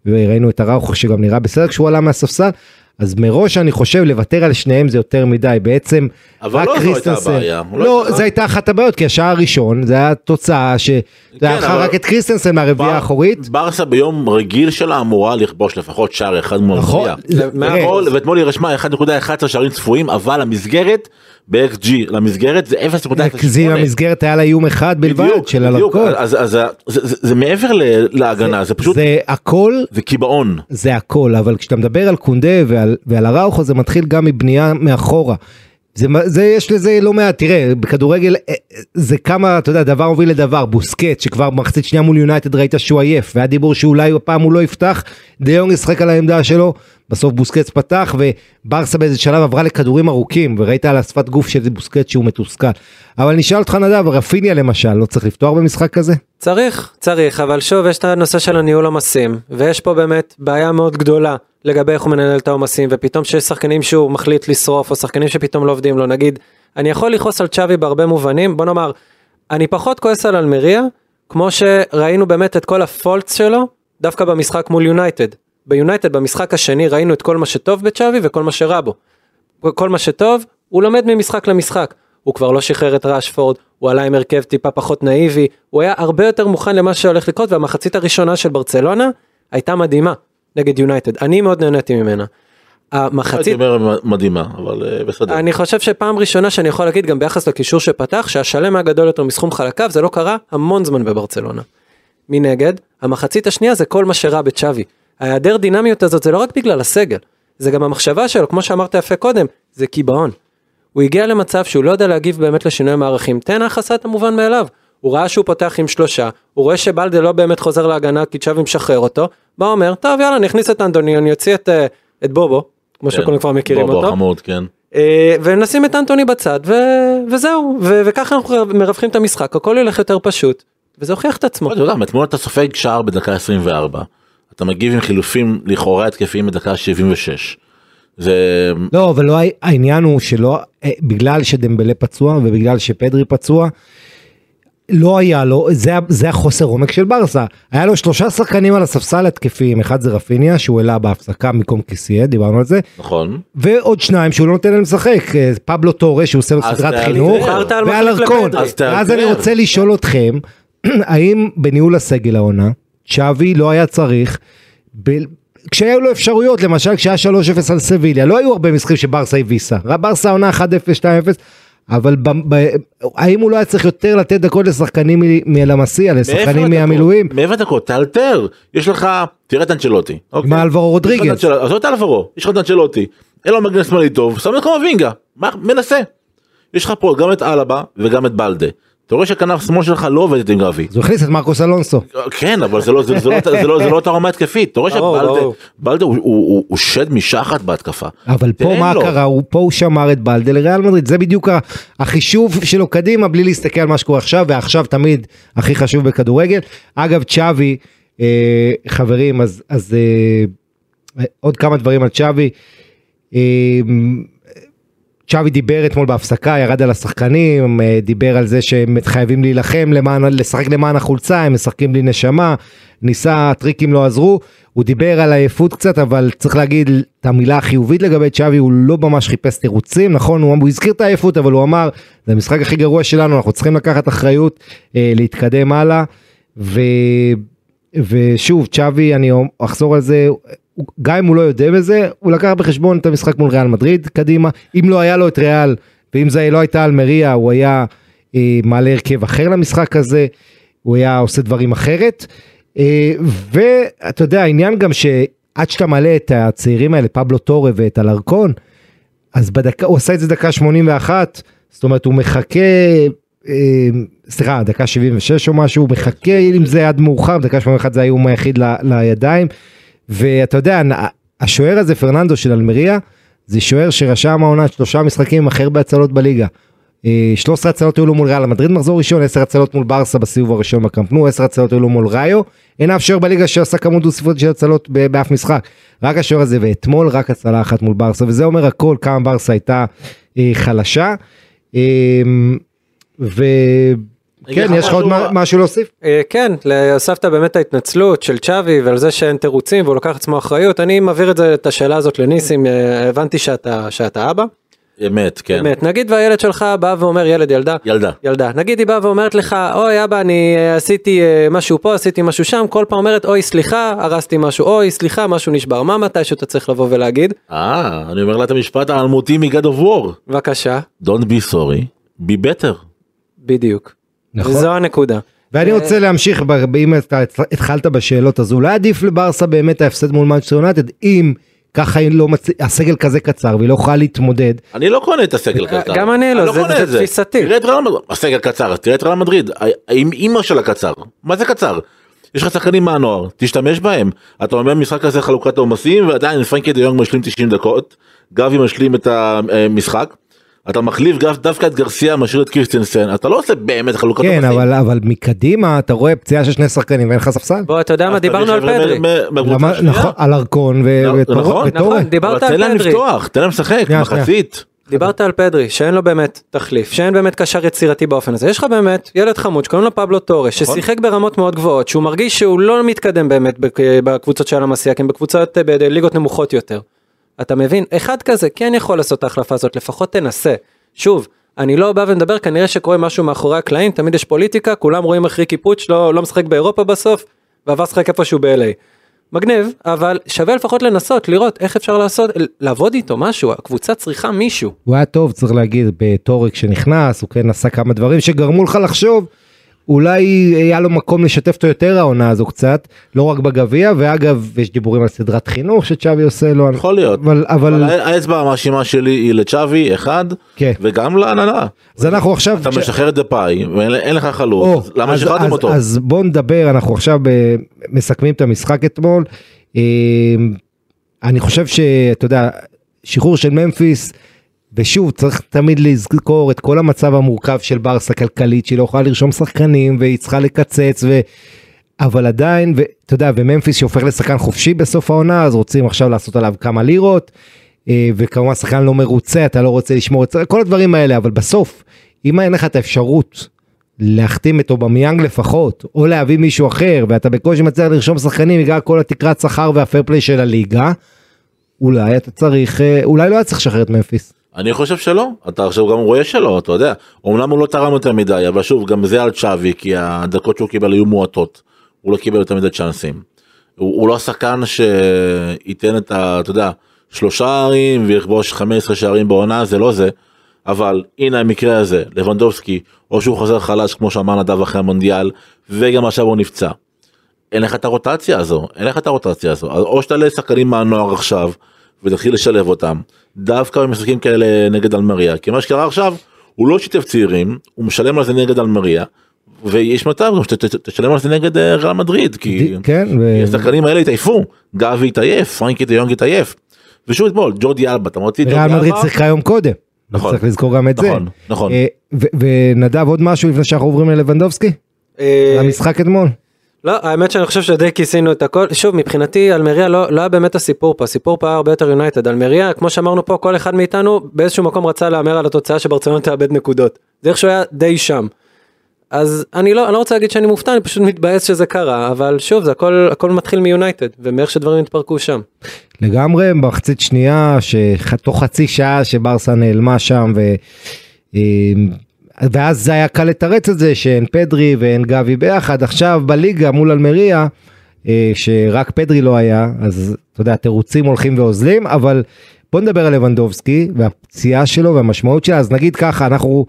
וראינו את אראוכו שגם נראה בסדר כשהוא עלה מהספסל. אז מראש אני חושב לוותר על שניהם זה יותר מדי. בעצם אבל לא זו הייתה הבעיה, לא- לא זו הייתה אחת הבעיות כי השער הראשון זה היה תוצאה שזה היה לך אבל- רק את קריסטנסן מהרביעייה האחורית. ברסה ביום רגיל שלה אמורה לכבוש לפחות שער אחד מול נכון. זה- ואתמול- ואתמול היא רשמה 1.11 שערים צפויים אבל המסגרת ב-XG למסגרת זה 0.08. זה המסגרת היה לה איום אחד בלבד בדיוק, של בדיוק. הלקות. אז אז זה- זה זה מעבר ל- להגנה זה פשוט זה הכל זה קיבעון. זה הכל אבל כשאתה מדבר על קונדה ועל, ועל אראוכו זה מתחיל גם מבנייה מאחורה. זה, זה יש לזה לא מעט תראה בכדורגל אה, זה כמה אתה יודע דבר הוביל לדבר בוסקט שכבר במחצית שנייה מול יונייטד ראית שהוא עייף והיה דיבור שאולי הפעם הוא לא יפתח דיונג ישחק על העמדה שלו בסוף בוסקץ פתח וברסה באיזה שלב עברה לכדורים ארוכים וראית על השפת גוף של בוסקט שהוא מתוסכל. אבל נשאל אותך נדב רפיניה למשל לא צריך לפתוח במשחק כזה? צריך, צריך, אבל שוב יש את הנושא של הניהול עומסים, ויש פה באמת בעיה מאוד גדולה לגבי איך הוא מנהל את העומסים, ופתאום שיש שחקנים שהוא מחליט לשרוף, או שחקנים שפתאום לא עובדים לו, נגיד, אני יכול לכעוס על צ'אבי בהרבה מובנים, בוא נאמר, אני פחות כועס על אלמריה, כמו שראינו באמת את כל הפולטס שלו, דווקא במשחק מול יונייטד. ביונייטד במשחק השני ראינו את כל מה שטוב בצ'אבי וכל מה שרע בו. כל מה שטוב, הוא לומד ממשחק למשחק. הוא כבר לא שחרר את ראשפורד, הוא עלה עם הרכב טיפה פחות נאיבי, הוא היה הרבה יותר מוכן למה שהולך לקרות, והמחצית הראשונה של ברצלונה הייתה מדהימה נגד יונייטד. אני מאוד נהניתי ממנה. הייתי המחצית, אומר מדהימה אבל אה, בסדר. אני חושב שפעם ראשונה שאני יכול להגיד גם ביחס לקישור שפתח, שהשלם היה גדול יותר מסכום חלקיו, זה לא קרה המון זמן בברצלונה. מנגד, המחצית השנייה זה כל מה שרע בצ'אבי. ההיעדר דינמיות הזאת זה לא רק בגלל הסגל, זה גם המחשבה שלו, כמו שאמרת יפה קודם, זה קיבעון. הוא הגיע למצב שהוא לא יודע להגיב באמת לשינוי מערכים, תנח עשה את המובן מאליו. הוא ראה שהוא פותח עם שלושה, הוא רואה שבלדה לא באמת חוזר להגנה כי צ'אבי משחרר אותו, בא אומר, טוב יאללה נכניס את אנדוני, אני אוציא את, אה, את בובו, כמו כן. שכולם כבר מכירים בוא, אותו. חמוד, כן. אה, ונשים את אנטוני בצד ו... וזהו ו... וככה אנחנו מרווחים את המשחק הכל ילך יותר פשוט וזה הוכיח את עצמו. אתה יודע, אתמול אתה סופג שער בדקה 24, אתה מגיב עם חילופים לכאורה התקפיים בדקה 76. זה... לא, אבל לא, העניין הוא שלא, אה, בגלל שדמבלה פצוע ובגלל שפדרי פצוע, לא היה לו, זה, זה החוסר עומק של ברסה. היה לו שלושה שחקנים על הספסל התקפיים, אחד זה רפיניה שהוא העלה בהפסקה במקום קיסיה, דיברנו על זה, נכון. ועוד שניים שהוא לא נותן להם לשחק, אה, פבלו טורה שהוא עושה לו סדרת חינוך. לפדרי. אז אני רוצה לשאול אתכם, האם בניהול הסגל העונה, צ'אבי לא היה צריך, ב... כשהיו לו אפשרויות, למשל כשהיה 3-0 על סביליה, לא היו הרבה משחקים שברסה הביסה, ברסה עונה 1-0, 2-0, אבל ב... ב... האם הוא לא היה צריך יותר לתת דקות לשחקנים מ- מלמסיה, לשחקנים מהמילואים? מעבר לדקות, תאלתר, יש לך, תראה את אנצ'לוטי. אוקיי? עם אלברו רודריגז. עזוב את אלברו, יש לך את אנצ'לוטי, אין לו מגן שמאלי טוב, שם לך וינגה, מה, מנסה. יש לך פה גם את אלבה וגם את בלדה. אתה רואה שכנף שמאל שלך לא עובדת עם גבי. אז הוא הכניס את מרקוס אלונסו. כן אבל זה לא זה זה לא זה לא זה לא אותה רמה התקפית אתה רואה שבלדה הוא- הוא הוא- הוא שד משחת בהתקפה. אבל פה מה לו. קרה? הוא פה הוא שמר את בלדה לריאל מדריד, זה בדיוק החישוב שלו קדימה בלי להסתכל על מה שקורה עכשיו, ועכשיו תמיד הכי חשוב בכדורגל. אגב צ'אבי, אה, חברים, אז, אז אה, עוד כמה דברים על צ'אבי. אה, צ'אבי דיבר אתמול בהפסקה, ירד על השחקנים, אה, דיבר על זה שהם חייבים להילחם, למען, לשחק למען החולצה, הם משחקים בלי נשמה, ניסה, הטריקים לא עזרו, הוא דיבר על עייפות קצת, אבל צריך להגיד את המילה החיובית לגבי צ'אבי, הוא לא ממש חיפש תירוצים, נכון, הוא, הוא הזכיר את העייפות, אבל הוא אמר, זה המשחק הכי גרוע שלנו, אנחנו צריכים לקחת אחריות, אה, להתקדם הלאה, ו... ושוב, צ'אבי, אני אחזור על זה, גם אם הוא לא יודע בזה, הוא לקח בחשבון את המשחק מול ריאל מדריד קדימה, אם לא היה לו את ריאל, ואם זה לא הייתה אלמריה, הוא היה אה, מעלה הרכב אחר למשחק הזה, הוא היה עושה דברים אחרת. אה, ואתה יודע, העניין גם שעד שאתה מעלה את הצעירים האלה, פבלו טורה ואת אלרקון, אז בדקה, הוא עשה את זה דקה 81, זאת אומרת הוא מחכה, אה, סליחה, דקה 76 או משהו, הוא מחכה עם זה עד מאוחר, דקה 81 זה האיום היחיד ל, לידיים, ואתה יודע, השוער הזה, פרננדו של אלמריה, זה שוער שרשם העונה שלושה משחקים עם הכי הרבה הצלות בליגה. אה, 13 הצלות היו לו מול ריאל מדריד מחזור ראשון, 10 הצלות מול ברסה בסיבוב הראשון בקמפנו, 10 הצלות היו לו מול ראיו, אין אף שוער בליגה שעשה כמות דו ספרית של הצלות באף משחק, רק השוער הזה, ואתמול רק הצלה אחת מול ברסה, וזה אומר הכל כמה ברסה הייתה אה, חלשה. אה, וכן, לך יש לך עוד משהו- להוסיף? אה, כן, הוספת באמת את ההתנצלות של צ'אבי ועל זה שאין תירוצים והוא לקח עצמו אחריות, אני מעביר את זה, את השאלה הזאת לניסים, אה, הבנתי שאתה, שאתה אבא, אמת כן. באמת, נגיד והילד שלך בא ואומר, ילד, ילדה, ילדה. ילדה, נגיד היא באה ואומרת לך, אוי אבא, אני אה, עשיתי משהו פה, עשיתי משהו שם, כל פעם אומרת, אוי סליחה, הרסתי משהו, אוי סליחה, משהו נשבר, מה מתי שאתה צריך לבוא ולהגיד? אה אני אומר לה את המשפט האלמותי מגד אוף וור. בבקשה, Don't be sorry, be better. בדיוק. נכון. זו הנקודה. ואני רוצה להמשיך, ב- אם אתה התחלת בשאלות, אז אולי עדיף לברסה באמת ההפסד מול מנצ'סטר יונייטד, אם ככה היא לא מצ... הסגל כזה קצר והיא לא יכולה להתמודד. אני לא קונה את הסגל קצר. גם אני לא, זה- קונה זה תפיסתי. תראה את ריאל מדריד, הסגל קצר, תראה את ריאל מדריד, עם אימא של הקצר, מה זה קצר? יש לך שחקנים מהנוער, תשתמש בהם. אתה אומר משחק כזה חלוקת עומסים ועדיין פרנקי דה יונג משלים 90 דקות, גבי משלים את המשחק. אתה מחליף דווקא את גרסיה משאיר את קירסטנסן אתה לא עושה באמת חלוקת כן, עומסים. אבל, אבל מקדימה אתה רואה פציעה של שני שחקנים ואין לך ספסל. בוא, אתה יודע מה, דיברנו על פדרי. נכון, על ארקון לא, וטור- נכון. נכון, דיברת תן על להם פדרי. לפתוח, תן להם לשחק. מחצית. דיברת על פדרי, שאין לו באמת תחליף, שאין באמת קשר יצירתי באופן הזה. יש לך באמת ילד חמוד שקוראים לו פבלו טורה, ששיחק ברמות מאוד גבוהות, שהוא מרגיש שהוא לא מתקדם באמת בק- בקבוצות של הם בקבוצות, אה, בליגות נמוכות יותר. אתה מבין? אחד כזה כן יכול לעשות את ההחלפה הזאת, לפחות תנסה. שוב, אני לא בא ומדבר, כנראה שקורה משהו מאחורי הקלעים, תמיד יש פוליטיקה, כולם רואים איך ריקי פוטש לא, לא משחק באירופה בסוף, ועבר לשחק איפשהו ב-LA. מגניב, אבל שווה לפחות לנסות, לראות איך אפשר לעשות, לעבוד איתו משהו, הקבוצה צריכה מישהו. הוא היה טוב צריך להגיד בטורי כשנכנס הוא כן עשה כמה דברים שגרמו לך לחשוב אולי היה לו מקום לשתף אותו יותר העונה הזו קצת לא רק בגביע ואגב יש דיבורים על סדרת חינוך שצ'אבי עושה לו יכול להיות. אבל אבל אבל האצבע המאשימה שלי היא לצ'אבי אחד כן. וגם להנהלה. אז אנחנו עכשיו אתה משחרר את דפאי ואין אין לך חלוץ למה אז- שחררתם אז- אותו? אז בוא נדבר אנחנו עכשיו ב- מסכמים את המשחק אתמול. אה, אני חושב שאתה יודע שחרור של ממפיס, ושוב צריך תמיד לזכור את כל המצב המורכב של ברסה כלכלית שהיא לא יכולה לרשום שחקנים והיא צריכה לקצץ ו... אבל עדיין ואתה יודע וממפיס שהופך לשחקן חופשי בסוף העונה אז רוצים עכשיו לעשות עליו כמה לירות אה, וכמובן שחקן לא מרוצה אתה לא רוצה לשמור את כל הדברים האלה אבל בסוף אם אין לך את האפשרות להחתים את אובמיאנג לפחות או להביא מישהו אחר ואתה בקושי מצליח לרשום שחקנים בגלל כל התקרת שכר וה fair play של הליגה אולי אתה צריך אה, אולי לא היה צריך לשחרר את ממפיס. אני חושב שלא, אתה עכשיו גם רואה שלא, אתה יודע, אמנם הוא לא תרם יותר מדי, אבל שוב, גם זה על צ'אבי, כי הדקות שהוא קיבל היו מועטות, הוא לא קיבל יותר מדי צ'אנסים. הוא, הוא לא השחקן שייתן את ה... אתה יודע, שלושה שערים ויכבוש 15 שערים בעונה, זה לא זה, אבל הנה המקרה הזה, לבנדובסקי, או שהוא חוזר חלש כמו שאמר נדב אחרי המונדיאל, וגם עכשיו הוא נפצע. אין לך את הרוטציה הזו, אין לך את הרוטציה הזו, או שתעלה שחקנים מהנוער עכשיו, ותתחיל לשלב אותם, דווקא במשחקים כאלה נגד אלמריה, כי מה שקרה עכשיו, הוא לא שיתף צעירים, הוא משלם על זה נגד אלמריה, ויש מצב גם שתשלם על זה נגד אה, ריאל מדריד, כי כן, כי ו... השחקנים האלה התעייפו, גבי התעייף, פרנקי דיונג התעייף. ושוב אתמול, ג'ורדי אלבה, אתה מוציא את ריאל ג'ורדי מדריד אלבה, שיחקה יום קודם. נכון. צריך לזכור גם את זה. נכון, נכון. אה, ונדב עוד משהו לפני שאנחנו עוברים ללבנדובסקי? אה, המשחק אתמול. לא, האמת שאני חושב שדי כיסינו את הכל. שוב, מבחינתי אלמריה לא, לא היה באמת הסיפור פה, הסיפור פה היה הרבה יותר יונייטד. אלמריה, כמו שאמרנו פה, כל אחד מאיתנו באיזשהו מקום רצה להמר על התוצאה שברצלונה תאבד נקודות. זה איכשהו היה די שם. אז אני לא, אני לא רוצה להגיד שאני מופתע, אני פשוט מתבאס שזה קרה, אבל שוב, זה הכל, הכל מתחיל מיונייטד, ומאיך שדברים התפרקו שם. לגמרי במחצית שנייה שתוך חצי שעה שברסה נעלמה שם ו... ואז זה היה קל לתרץ את זה שאין פדרי ואין גבי ביחד. עכשיו בליגה מול אלמריה אה, שרק פדרי לא היה אז אתה יודע תירוצים הולכים ואוזלים אבל בוא נדבר על לבנדובסקי והפציעה שלו והמשמעות שלה. אז נגיד ככה אנחנו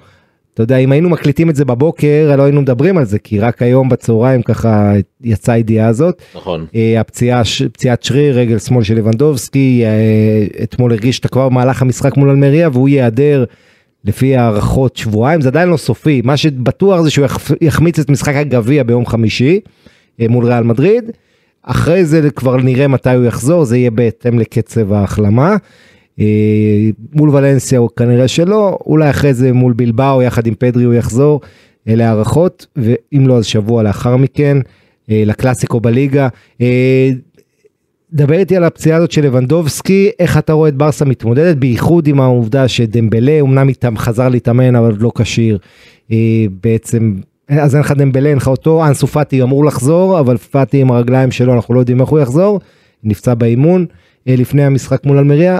אתה יודע אם היינו מקליטים את זה בבוקר לא היינו מדברים על זה כי רק היום בצהריים ככה יצאה הידיעה הזאת. נכון. אה, הפציעה, פציעת שריר, רגל שמאל של לבנדובסקי, אה, אתמול הרגיש שאתה כבר במהלך המשחק מול אלמריה והוא ייעדר לפי הערכות שבועיים, זה עדיין לא סופי, מה שבטוח זה שהוא יחמיץ את משחק הגביע ביום חמישי אה, מול ריאל מדריד, אחרי זה כבר נראה מתי הוא יחזור, זה יהיה בהתאם לקצב ההחלמה. אה, מול ולנסיה הוא כנראה שלא, אולי אחרי זה מול בלבאו יחד עם פדרי הוא יחזור, אלה הערכות, ואם לא אז שבוע לאחר מכן, אה, לקלאסיקו בליגה. דבר איתי על הפציעה הזאת של לבנדובסקי, איך אתה רואה את ברסה מתמודדת, בייחוד עם העובדה שדמבלה אמנם איתם חזר להתאמן אבל לא כשיר, אה, בעצם, אז אין לך דמבלה, אין לך אותו, אנסו פאטי אמור לחזור, אבל פאטי עם הרגליים שלו אנחנו לא יודעים איך הוא יחזור, נפצע באימון אה, לפני המשחק מול אלמריה,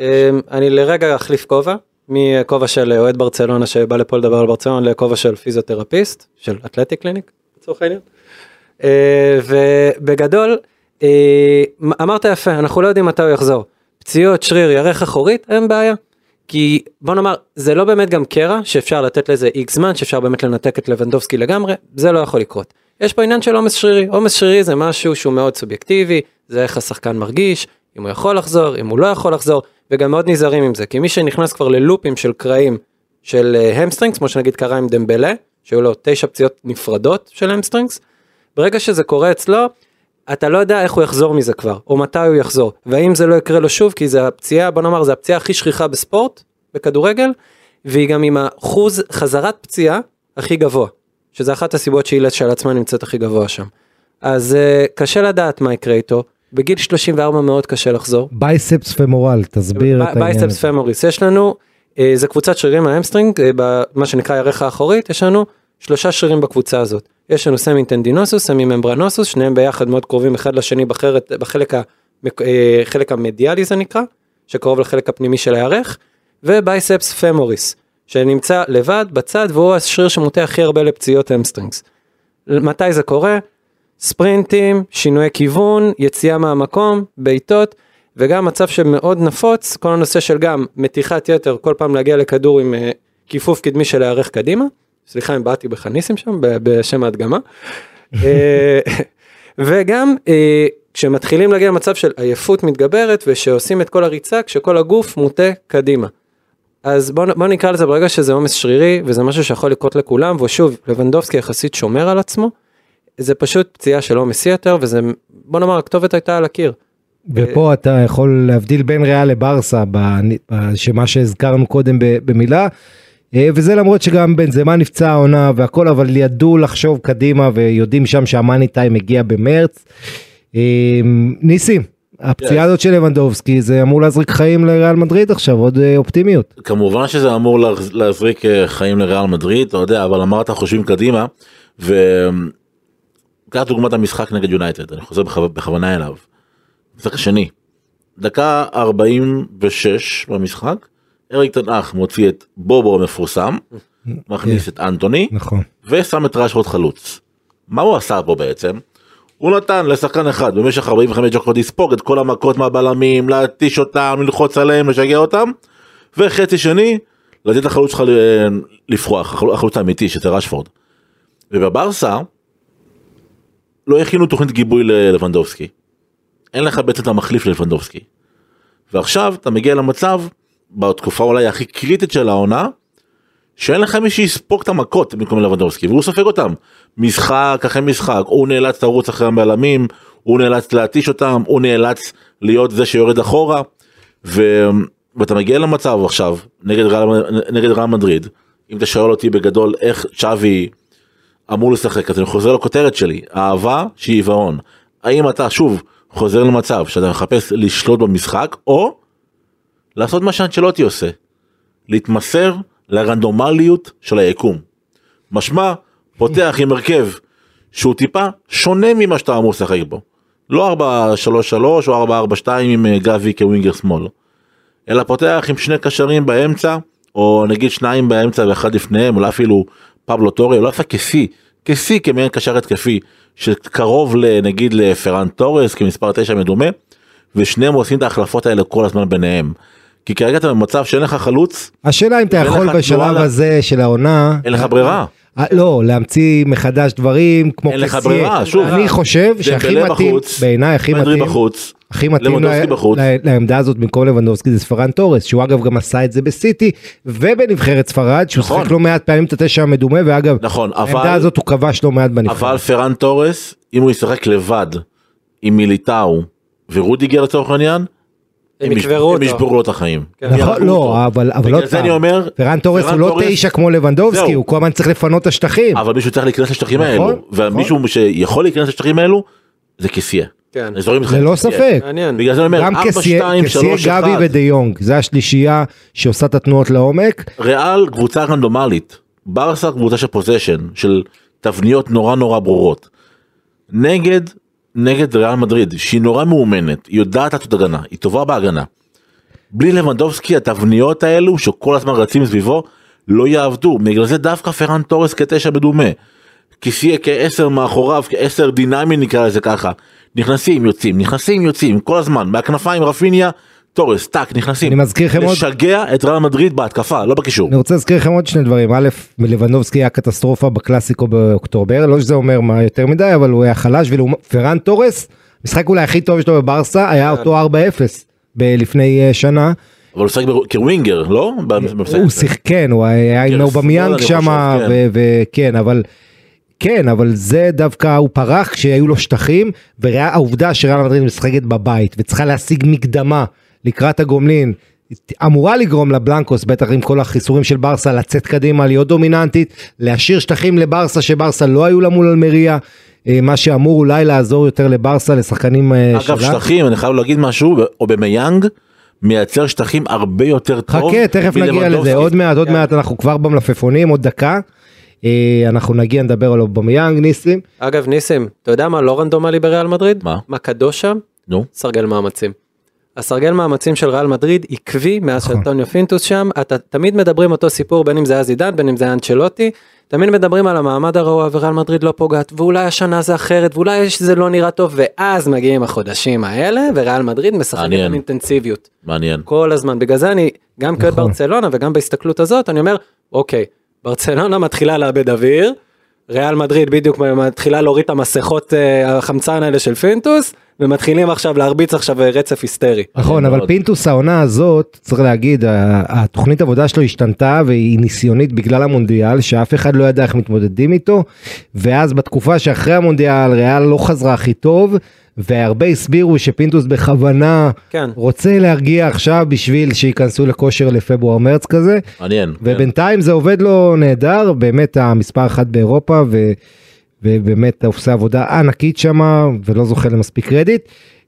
אה, אני לרגע אחליף כובע, מכובע של אוהד ברצלונה שבא לפה לדבר על ברצלונה לכובע של פיזיותרפיסט, של אתלטיק קליניק, לצורך העניין. אה, ובגדול, אה, אמרת יפה, אנחנו לא יודעים מתי הוא יחזור. פציעות שריר ירך אחורית, אין בעיה. כי בוא נאמר, זה לא באמת גם קרע שאפשר לתת לזה איקס זמן, שאפשר באמת לנתק את לבנדובסקי לגמרי, זה לא יכול לקרות. יש פה עניין של עומס שרירי, עומס שרירי זה משהו שהוא מאוד סובייקטיבי, זה איך השחקן מרגיש, אם הוא יכול לחזור, אם הוא לא יכול לחזור, וגם מאוד נזהרים עם זה, כי מי שנכנס כבר ללופים של קרעים של hamstrings, כמו שנגיד קרה עם דמבלה, שהיו לו תשע פציעות נפרדות של hamstrings, ברגע שזה קורה אצלו, אתה לא יודע איך הוא יחזור מזה כבר, או מתי הוא יחזור, והאם זה לא יקרה לו שוב, כי זה הפציעה, בוא נאמר, זה הפציעה הכי שכיחה בספורט, בכדורגל, והיא גם עם אחוז חזרת פציעה הכי גבוה, שזה אחת הסיבות שהיא של עצמה נמצאת הכי גבוה שם. אז אה, קשה לדעת מה יקרה איתו, בגיל 34 מאוד קשה לחזור. biceps femoral, תסביר את העניין. Biceps. Femoris, יש לנו, אה, זה קבוצת שרירים ה hamstring, אה, במה שנקרא הירך האחורית, יש לנו שלושה שרירים בקבוצה הזאת. יש לנו semitendinosus, semimembranosus, שניהם ביחד מאוד קרובים אחד לשני בחלק, בחלק המק- אה, המדיאלי זה נקרא, שקרוב לחלק הפנימי של הירך, ו biceps femoris, שנמצא לבד בצד והוא השריר שמוטה הכי הרבה לפציעות hamstrings. מתי זה קורה? ספרינטים, שינויי כיוון, יציאה מהמקום, בעיטות, וגם מצב שמאוד נפוץ, כל הנושא של גם מתיחת יתר, כל פעם להגיע לכדור עם אה, כיפוף קדמי של הירך קדימה, סליחה אם באתי בך ניסים שם, בשם ההדגמה, אה, וגם אה, כשמתחילים להגיע למצב של עייפות מתגברת ושעושים את כל הריצה כשכל הגוף מוטה קדימה. אז בוא, בוא נקרא לזה ברגע שזה עומס שרירי וזה משהו שיכול לקרות לכולם ושוב לבנדובסקי יחסית שומר על עצמו. זה פשוט פציעה של עומס יתר וזה בוא נאמר הכתובת הייתה על הקיר. ופה אתה יכול להבדיל בין ריאל לברסה, שמה שהזכרנו קודם במילה, אה, וזה למרות שגם בנזמה נפצע העונה והכל, אבל ידעו לחשוב קדימה ויודעים שם שהמאני טיים מגיע במרץ. אה, ניסים, הפציעה Yes. הזאת של לבנדובסקי זה אמור להזריק חיים לריאל מדריד עכשיו, עוד אה, אופטימיות. כמובן שזה אמור להזריק אה, חיים לריאל מדריד, אתה יודע, אבל אמרת חושבים קדימה, וקח דוגמת המשחק נגד יונייטד, אני חוזר בכו- בכוונה אליו. המשחק השני, דקה 46 במשחק, אריק תנאך מוציא את בובו המפורסם, מכניס את אנטוני, נכון. ושם את רשפורד חלוץ. מה הוא עשה פה בעצם? הוא נתן לשחקן אחד במשך 45 דקות לספוג את כל המכות מהבלמים, להתיש אותם, ללחוץ עליהם, לשגע אותם, וחצי שני, לתת לחלוץ שלך ל- לפרוח, החלוץ החלוץ האמיתי שזה רשפורד. ובברסה, לא הכינו תוכנית גיבוי ללבנדובסקי. אין לך בעצם את המחליף ללבנדובסקי. ועכשיו אתה מגיע למצב, בתקופה אולי הכי קריטית של העונה, שאין לך מי שיספוג את המכות במקום לבנדובסקי והוא סופג אותם. משחק אחרי משחק הוא נאלץ לרוץ אחרי הבלמים הוא נאלץ להתיש אותם הוא נאלץ להיות זה שיורד אחורה. ו... ואתה מגיע למצב עכשיו נגד ריאל, נגד ריאל מדריד אם אתה שואל אותי בגדול איך צ'אבי אמור לשחק אז אני חוזר לכותרת שלי אהבה שהיא עיוורון. האם אתה שוב חוזר למצב שאתה מחפש לשלוט במשחק או לעשות מה שאנצ'לוטי עושה להתמסר לרנדומליות של היקום. משמע, פותח עם הרכב שהוא טיפה שונה ממה שאתה אמור לשחק בו. לא 4-3-3 או 4-4-2 עם אה, גבי כווינגר שמאל. אלא פותח עם שני קשרים באמצע, או נגיד שניים באמצע ואחד לפניהם, אולי אפילו פבלו טורי, אולי אפילו כסייה, כסייה כמעין קשר התקפי, שקרוב לנגיד לפראן טורס כמספר 9 מדומה, ושניהם עושים את ההחלפות האלה כל הזמן ביניהם. כי כרגע אתה במצב שאין לך חלוץ, השאלה אם אתה יכול בשלב תנועה ל- הזה של העונה, אין לך ברירה. אה, לא, להמציא מחדש דברים כמו אין לך. ברירה, שוב. אני חושב שהכי מתאים, בעיניי הכי מתאים, בחוץ, הכי מתאים לבנדובסקי ל- בחוץ. ל- לעמדה הזאת במקום לבנדובסקי זה ספרן תורס, שהוא אגב גם עשה את זה בסיטי ובנבחרת ספרד, שהוא נכון. שיחק לא מעט פעמים את התשע המדומה, ואגב, נכון, העמדה אבל- הזאת הוא כבש לא מעט אבל בנבחרת. פרן תורס, אם הוא ישחק לבד עם מיליטאו ורודיגר לצורך העניין, הם יקברו הם אותו. ישברו לו את החיים. כן. הם נכון, לא. אבל אבל בגלל זה אני אומר, פרן תורס הוא לא תשע כמו לבנדובסקי. הוא כל הזמן צריך לפנות את השטחים. אבל מישהו צריך להיכנס לשטחים נכון, האלו, ומישהו שיכול להיכנס לשטחים האלו, זה כסייה. כן. ללא. ספק. בגלל זה אני אומר, גם 4, קסיה, 2, קסיה, 3, גבי 1. ודי יונג, זה השלישייה שעושה את התנועות לעומק. ריאל קבוצה רנדומלית, ברסה קבוצה של position, של תבניות נורא נורא ברורות. נגד, נגד ריאל מדריד, שהיא נורא מאומנת, היא יודעת לעשות הגנה, היא טובה בהגנה. בלי לבנדובסקי התבניות האלו שכל הזמן רצים סביבו לא יעבדו, בגלל זה דווקא פראן טורס כתשע מדומה. כסייה כעשר מאחוריו, כעשר דינמי נקרא לזה ככה. נכנסים יוצאים, נכנסים יוצאים, כל הזמן, מהכנפיים רפיניה, טורס, טאק, נכנסים. אני מזכיר לכם עוד- לשגע את ריאל מדריד בהתקפה, לא בקישור. אני רוצה להזכיר לכם עוד שני דברים, א', לבנדובסקי היה קטסטרופה בקלאסיקו באוקטובר, לא שזה אומר מה יותר מדי, אבל הוא היה חלש, ופרן תורס, המשחק אולי הכי טוב שלו בברסה, היה אותו 4-0 ב- לפני אה, שנה, אבל הוא שיחק כווינגר, לא? הוא. שיחק, כן, הוא היה עם כן, אובמיאנג שם, כן. וכן, אבל... כן, אבל זה דווקא, הוא פרח כשהיו לו שטחים, והעובדה שריאל מדריד משחקת בבית וצריכה להשיג מקדמה לקראת הגומלין, אמורה לגרום לבלנקוס, בטח עם כל החיסורים של ברסה, לצאת קדימה, להיות דומיננטית, להשאיר שטחים לברסה שברסה לא היו לה מול אלמריה, אה, מה שאמור אולי לעזור יותר לברסה, לשחקנים אה, אגב שטחים, אני חייב להגיד משהו, או במיאנג, מייצר שטחים הרבה יותר טוב. חכה, תכף נגיע. לזה, עוד מעט, עוד מעט, אנחנו כבר במלפפונים, עוד דקה. אה, אנחנו נגיע, נדבר על אובמיאנג, ניסים. אגב ניסים, אתה יודע מה לא רנדומלי בריאל מדריד? מה? מה קדוש שם? נו, סרגל מאמצים. הסרגל מאמצים של ריאל מדריד עקבי מאז נכון. שאנטוניו פינטוס שם, אתה תמיד מדברים אותו סיפור בין אם זה היה זידן בין אם זה היה אנצ'לוטי, תמיד מדברים על המעמד הרעוע וריאל מדריד לא פוגעת ואולי השנה זה אחרת ואולי זה לא נראה טוב ואז מגיעים החודשים האלה וריאל מדריד משחקת. עם אינטנסיביות מעניין. כל הזמן בגלל זה אני גם נכון. ברצלונה וגם בהסתכלות הזאת אני אומר אוקיי ברצלונה מתחילה לאבד אוויר. ריאל מדריד בדיוק מתחילה להוריד את המסכות אה, החמצן האלה של פינטוס ומתחילים עכשיו להרביץ עכשיו רצף היסטרי. נכון, אבל. פינטוס העונה הזאת, צריך להגיד, התוכנית עבודה שלו השתנתה והיא ניסיונית בגלל המונדיאל, שאף אחד לא ידע איך מתמודדים איתו, ואז בתקופה שאחרי המונדיאל ריאל לא חזרה הכי טוב, והרבה הסבירו שפינטוס בכוונה כן. רוצה להרגיע עכשיו בשביל שייכנסו לכושר לפברואר-מרץ כזה, מעניין. כן. ובינתיים זה עובד לו נהדר, באמת המספר אחת באירופה, ו, ובאמת עושה עבודה ענקית שמה, ולא זוכה למספיק קרדיט.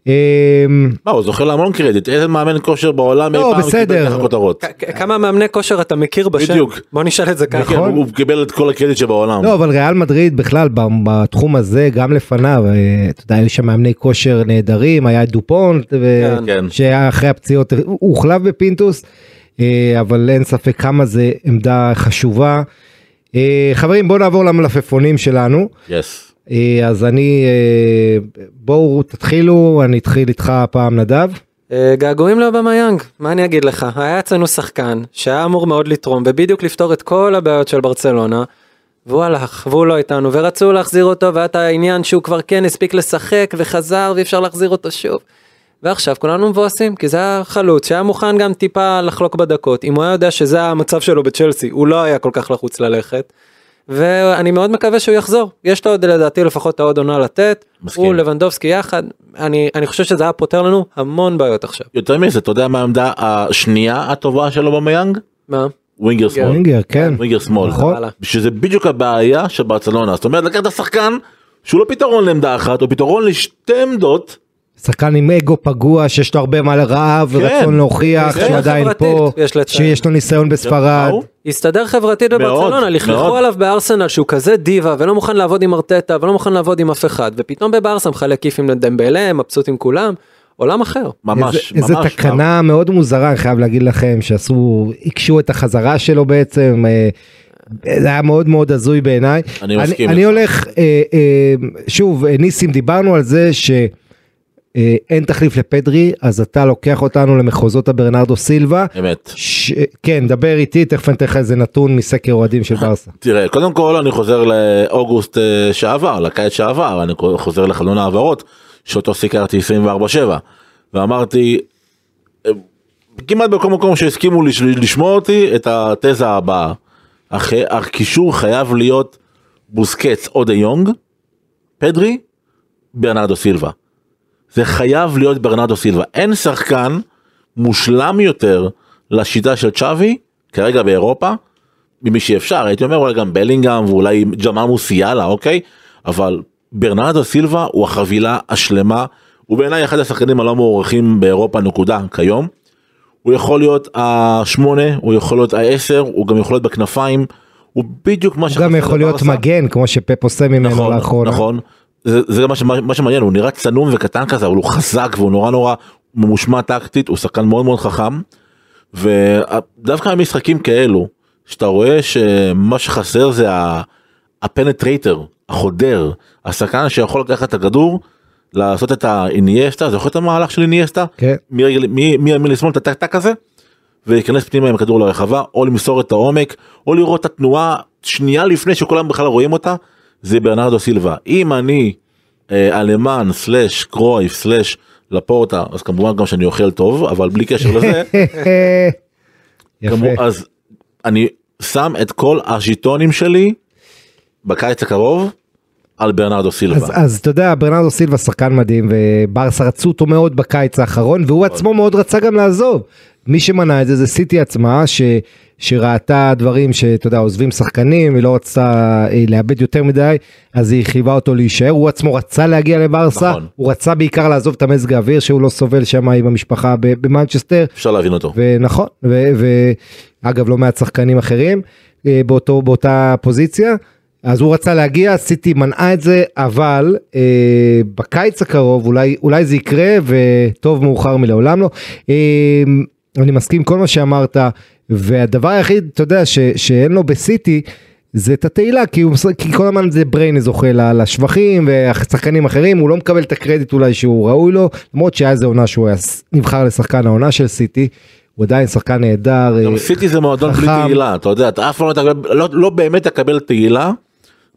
אמ, מה, הוא זוכה להמון קרדיט, איזה מאמן כושר בעולם אי לא, פעם בסדר. קיבל ככה כותרות. כמה מאמני כושר אתה מכיר בשם? בדיוק. בוא נשאל את זה ככה. כן, נכון. הוא קיבל את כל הקרדיט שבעולם. לא, אבל ריאל מדריד בכלל בתחום הזה, גם לפניו, אה, אתה יודע, היו שם מאמני כושר נהדרים, היה דופונט, כן. כן. שהיה אחרי הפציעות, הוא הוחלף בפינטוס, אה, אבל אין ספק כמה זה עמדה חשובה. אה, חברים, בואו נעבור למלפפונים שלנו. יס. אה, אז אני, אה, בואו תתחילו, אני אתחיל איתך הפעם נדב. געגועים לאובמה יאנג, מה אני אגיד לך? היה אצלנו שחקן שהיה אמור מאוד לתרום ובדיוק לפתור את כל הבעיות של ברצלונה. והוא הלך, והוא לא איתנו, ורצו להחזיר אותו, והיה את העניין שהוא כבר כן הספיק לשחק וחזר ואי אפשר להחזיר אותו שוב. ועכשיו כולנו מבואסים, כי זה היה חלוץ שהיה מוכן גם טיפה לחלוק בדקות. אם הוא היה יודע שזה המצב שלו בצ'לסי, הוא לא היה כל כך לחוץ ללכת. ואני מאוד מקווה שהוא יחזור. יש לו עוד לדעתי לפחות העוד עונה לתת. מסכים. הוא לבנדובסקי יחד. אני, אני חושב שזה היה פותר לנו המון בעיות עכשיו. יותר מזה, אתה יודע מה העמדה השנייה הטובה שלו אובמיאנג? מה? winger שמאל. winger, כן. winger שמאל. נכון. וואלה. שזה בדיוק הבעיה של ברצלונה. זאת אומרת, לקחת שחקן שהוא לא פתרון לעמדה אחת, הוא פתרון לשתי עמדות. שחקן עם אגו פגוע שיש לו הרבה מה לרעב ורצון להוכיח כן. שהוא עדיין חברתית, פה, יש. שיש לו ניסיון בספרד. הסתדר חברתית בברצלונה, לכלכו. עליו בארסנל שהוא כזה דיבה ולא מוכן לעבוד עם ארטטה ולא מוכן לעבוד עם אף אחד, ופתאום בברסה מחלק כיפים לדמבלה, מבסוט עם כולם, עולם אחר. ממש, איזה, ממש. איזה תקנה מאוד מוזרה אני חייב להגיד לכם שעשו הקשו את החזרה שלו בעצם. אה, זה היה מאוד מאוד הזוי בעיניי. אני מסכים אני איתך. הולך אה, אה, שוב אה, ניסים דיברנו על זה שאין תחליף לפדרי אז אתה לוקח אותנו למחוזות הברנרדו סילבה. אמת. ש... כן דבר איתי תכף אני אתן לך איזה נתון מסקר אוהדים של ברסה. תראה, קודם כל אני חוזר לאוגוסט אה, שעבר, לקיץ שעבר, אני חוזר לחלון העברות, שאותו סיקרתי 24/7, ואמרתי, אה, כמעט בכל מקום שהסכימו לש- לשמוע אותי, את התזה הבאה. הקישור חייב להיות בוסקץ או דה יונג, פדרי, ברנרדו סילבה. זה חייב להיות ברנרדו סילבה. אין שחקן מושלם יותר לשיטה של צ'אבי, כרגע באירופה, ממי שאפשר, הייתי אומר אולי גם בלינגהם ואולי ג'מאל מוסיאלה, אוקיי? אבל ברנרדו סילבה הוא החבילה השלמה, הוא בעיניי אחד השחקנים הלא מוערכים באירופה נקודה כיום. הוא יכול להיות השמונה, הוא יכול להיות העשר, הוא גם יכול להיות בכנפיים, הוא בדיוק מה הוא גם יכול להיות לברסה. מגן כמו שפפ עושה ממנו נכון, לאחרונה. נכון. זה, זה מה, שמה, מה שמעניין, הוא נראה צנום וקטן כזה, אבל הוא חזק והוא נורא נורא ממושמע טקטית, הוא שחקן מאוד מאוד חכם. ודווקא המשחקים כאלו, שאתה רואה שמה שחסר זה ה penetrator, החודר, השחקן שיכול לקחת את הכדור, לעשות את האינייסטה, זוכר את המהלך של אינייסטה? כן. מימין לשמאל את הטק-טק הזה? ולהיכנס פנימה עם הכדור לרחבה, או למסור את העומק, או לראות את התנועה שנייה לפני שכולם בכלל רואים אותה, זה ברנרדו סילבה. אם אני אה, אלמן סלאש קרויף סלאש לפורטה, אז כמובן גם שאני אוכל טוב, אבל בלי קשר לזה. כמו, אז אני שם את כל הז'יטונים שלי בקיץ הקרוב על ברנרדו סילבה. אז, אז אתה יודע ברנרדו סילבה שחקן מדהים וברסה רצו אותו מאוד בקיץ האחרון והוא עצמו מאוד רצה גם לעזוב. מי שמנע את זה זה סיטי עצמה ש, שראתה דברים שאתה יודע עוזבים שחקנים היא לא רצתה אה, לאבד יותר מדי אז היא חייבה אותו להישאר הוא עצמו רצה להגיע לברסה נכון. הוא רצה בעיקר לעזוב את המזג האוויר שהוא לא סובל שם עם המשפחה במנצ'סטר אפשר להבין אותו. ונכון, ואגב לא מעט שחקנים אחרים אה, באותו, באותה פוזיציה, אז הוא רצה להגיע, סיטי מנעה את זה, אבל אה, בקיץ הקרוב אולי, אולי זה יקרה וטוב מאוחר מלעולם לא. אה, אני מסכים כל מה שאמרת, והדבר היחיד, אתה יודע, ש, שאין לו בסיטי, זה את התהילה, כי, הוא, כי כל הזמן זה בריינה זוכה לשבחים ושחקנים אחרים, הוא לא מקבל את הקרדיט אולי שהוא ראוי לו, למרות שהיה איזה עונה שהוא היה נבחר לשחקן העונה של סיטי, הוא עדיין שחקן נהדר. גם אה, סיטי זה מועדון בלי. תהילה, אתה יודע, אתה אף פעם לא לא, לא באמת תקבל תהילה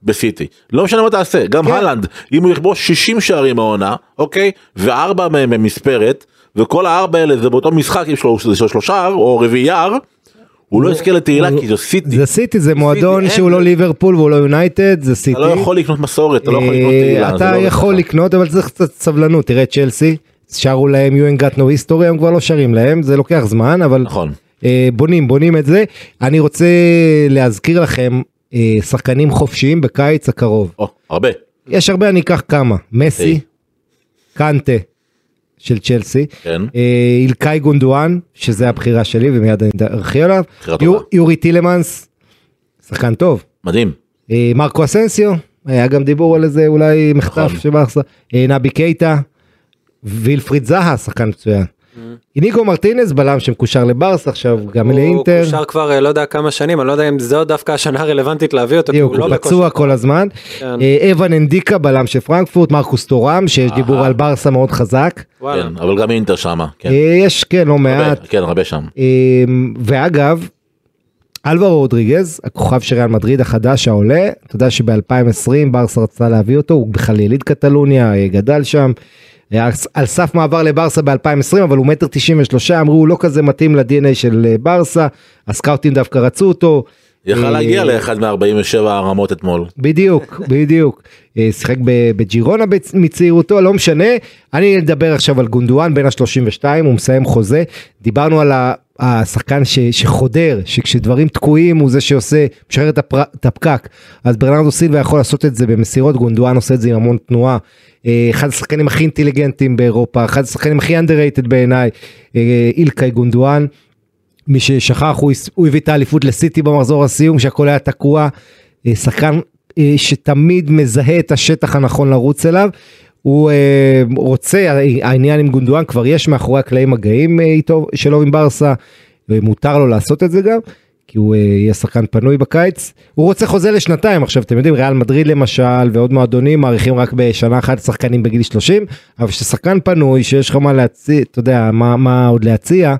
בסיטי. לא משנה מה תעשה, גם כן. הלנד, אם הוא יכבוש 60 שערים העונה, אוקיי, וארבע מהם הם מספרת, וכל הארבע האלה זה באותו משחק, יש לו יש לו שלושה או רביעייר, הוא לא יזכה לתהילה כי זה סיטי. זה סיטי, זה מועדון. שהוא לא ליברפול והוא לא יונייטד, זה סיטי. אתה לא יכול לקנות מסורת, אתה לא יכול לקנות אה, תהילה. זה אתה לא עובד יכול. לקנות אבל צריך קצת סבלנות תראה צ'לסי שרו להם you ain't got no history הם כבר לא שרים להם זה לוקח זמן אבל נכון. אה, בונים בונים את זה אני רוצה להזכיר לכם שחקנים חופשיים בקיץ הקרוב או, הרבה. יש הרבה אני אקח כמה מסי. קנטה של צ'לסי כן. אה, אילקאי גונדואן שזה הבחירה שלי ומיד אני ארחיב עליו יור-. יורי טילמנס שחקן טוב מדהים. אה, מרקו אסנסיו, היה גם דיבור על איזה אולי מחטף נכון. של ברסה, אה, נבי קייטה, וילפריד זהה, שחקן מצוין. איניגו מרטינז בלם שמקושר לברסה עכשיו גם הוא לאינטר, קושר כבר אה, לא יודע כמה שנים, אני לא יודע אם זו דווקא השנה הרלוונטית להביא אותו, הוא לא הוא. פצוע כל הזמן. כן. אה, אבן אנדיקה בלם של פרנקפורט, מרקוס טורם שיש דיבור על ברסה מאוד חזק. כן, אבל גם אינטר שמה. כן. אה, יש כן לא הרבה, מעט. כן, הרבה שם. ואגב, אלברו רודריגז, הכוכב של ריאל מדריד החדש העולה, אתה יודע שב-2020 ברסה רצתה להביא אותו, הוא בכלל יליד קטלוניה, גדל שם, על סף מעבר לברסה ב-2020, אבל הוא מטר 93, אמרו הוא לא כזה מתאים ל-DNA של אה, ברסה, הסקאוטים דווקא רצו אותו. יכל אה, להגיע לאחד מ-47 הרמות אתמול. בדיוק, בדיוק. אה, שיחק בג'ירונה מצעירותו, לא משנה. אני אדבר עכשיו על גונדואן בן ה-32, הוא מסיים חוזה. דיברנו על השחקן ש- שחודר, שכשדברים תקועים הוא זה שעושה, משחרר את, הפר... את הפקק. אז ברנרדו סילבה יכול לעשות את זה במסירות, גונדואן עושה את זה עם המון תנועה. אה, אחד השחקנים הכי אינטליגנטים באירופה, אחד השחקנים הכי underrated בעיניי, אה, אילקאי גונדואן. מי ששכח הוא, הוא הביא את האליפות לסיטי במחזור הסיום שהכל היה תקוע. אה, שחקן שתמיד מזהה את השטח הנכון לרוץ אליו. הוא אה, רוצה, העניין עם גונדואן כבר יש מאחורי הקלעים מגעים אה, איתו שלו עם ברסה, ומותר לו לעשות את זה גם, כי הוא אה, יהיה שחקן פנוי בקיץ. הוא רוצה חוזה לשנתיים, עכשיו אתם יודעים, ריאל מדריד למשל ועוד מועדונים מעריכים רק בשנה אחת שחקנים בגיל 30, אבל כששחקן פנוי שיש לך מה להציע, אתה יודע, מה, מה עוד להציע.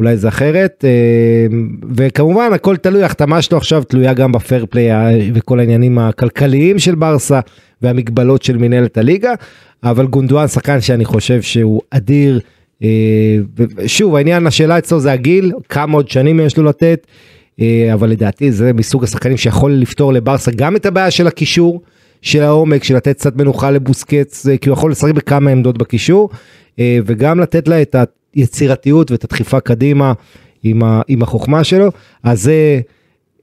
אולי זה אחרת אה, וכמובן הכל תלוי החתמה שלו עכשיו תלויה גם בפייר פליי אה, וכל העניינים הכלכליים של ברסה והמגבלות של מנהלת הליגה אבל גונדואן שחקן שאני חושב שהוא אדיר אה, ושוב העניין השאלה אצלו זה הגיל כמה עוד שנים יש לו לתת אבל לדעתי זה מסוג השחקנים שיכול לפתור לברסה גם את הבעיה של הקישור. של העומק, של לתת קצת מנוחה לבוסקץ, כי הוא יכול לשחק בכמה עמדות בקישור, וגם לתת לה את היצירתיות ואת הדחיפה קדימה עם, ה, עם החוכמה שלו. אז זה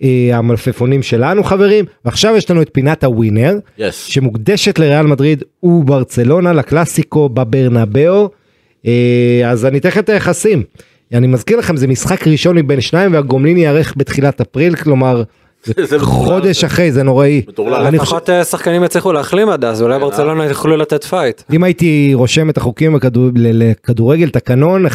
אה, המלפפונים שלנו חברים, ועכשיו יש לנו את פינת ה winner, Yes. שמוקדשת לריאל מדריד וברצלונה, לקלאסיקו בברנבאו. אה, אז אני אתן לכם את היחסים. אני מזכיר לכם, זה משחק ראשון מבין שניים והגומלין ייערך בתחילת אפריל, כלומר, חודש אחרי, זה נוראי. לפחות אה, שחקנים יצליחו להחלים עד אז, אולי ברצלונה יוכלו לתת פייט. אם הייתי רושם את החוקים לכדורגל תקנון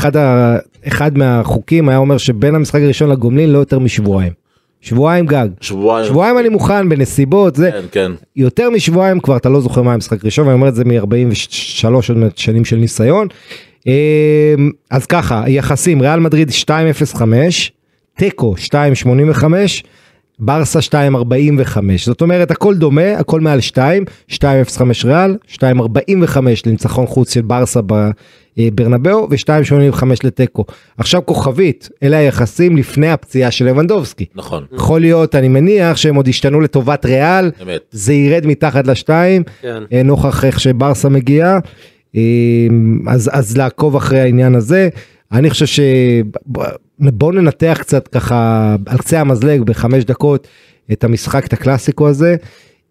אחד, מהחוקים היה אומר שבין המשחק הראשון לגומלין לא יותר משבועיים. שבועיים גג. שבועיים. שבועיים אני מוכן בנסיבות זה כן, כן. יותר משבועיים כבר אתה לא זוכר מה המשחק הראשון ואני אומר את זה מ-43 עוד מעט שנים של ניסיון. אמ, אז ככה יחסים ריאל מדריד 2.05 תיקו 2.85 ברסה 2.45 זאת אומרת הכל דומה הכל מעל 2 2.05 ריאל 2.45 לניצחון חוץ של ברסה בברנבאו ו-2.85 לתיקו עכשיו כוכבית אלה היחסים לפני הפציעה של לבנדובסקי. נכון. יכול להיות אני מניח שהם עוד ישתנו לטובת ריאל אמת. זה ירד מתחת לשתיים כן. אה, נוכח איך שברסה מגיעה אה, אז אז לעקוב אחרי העניין הזה אני חושב שבואו ננתח קצת ככה על קצה המזלג בחמש דקות את המשחק את הקלאסיקו הזה.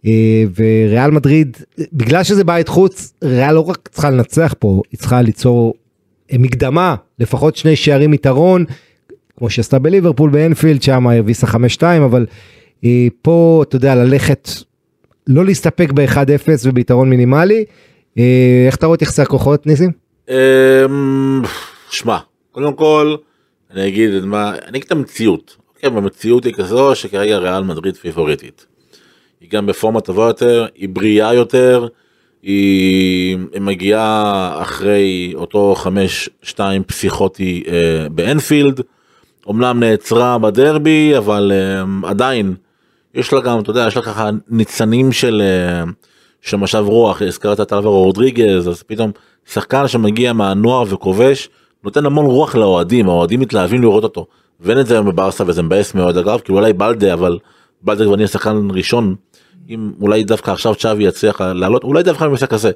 אה, וריאל מדריד בגלל שזה בית חוץ ריאל לא רק צריכה לנצח פה היא צריכה ליצור אה, מקדמה לפחות שני שערים יתרון כמו שעשתה בליברפול באנפילד שם הרביסה 5-2 אבל אה, פה אתה יודע ללכת לא להסתפק ב-1-0 וביתרון מינימלי. איך אתה רואה את יחסי הכוחות ניסים? אמ, שמע, קודם כל, אני אגיד את מה, אני אגיד את המציאות. אוקיי, המציאות היא כזו שכרגע ריאל מדריד פיבוריטית. היא גם בפורמה טובה יותר, היא בריאה יותר, היא, היא מגיעה אחרי אותו 5-2 פסיכוטי אה, באנפילד. אמנם נעצרה בדרבי, אבל אה, עדיין יש לה גם, אתה יודע, יש לה ככה ניצנים של, אה, של משב רוח, הזכרת את אלברו רודריגז, אז פתאום שחקן שמגיע מהנוער וכובש, נותן המון רוח לאוהדים, האוהדים מתלהבים לראות אותו. ואין את זה היום בברסה וזה מבאס מאוד אגב, כאילו אולי בלדה, אבל בלדה כבר נהיה שחקן ראשון, אם אולי דווקא עכשיו צ'אבי יצליח לעלות, אולי דווקא במשחק הזה.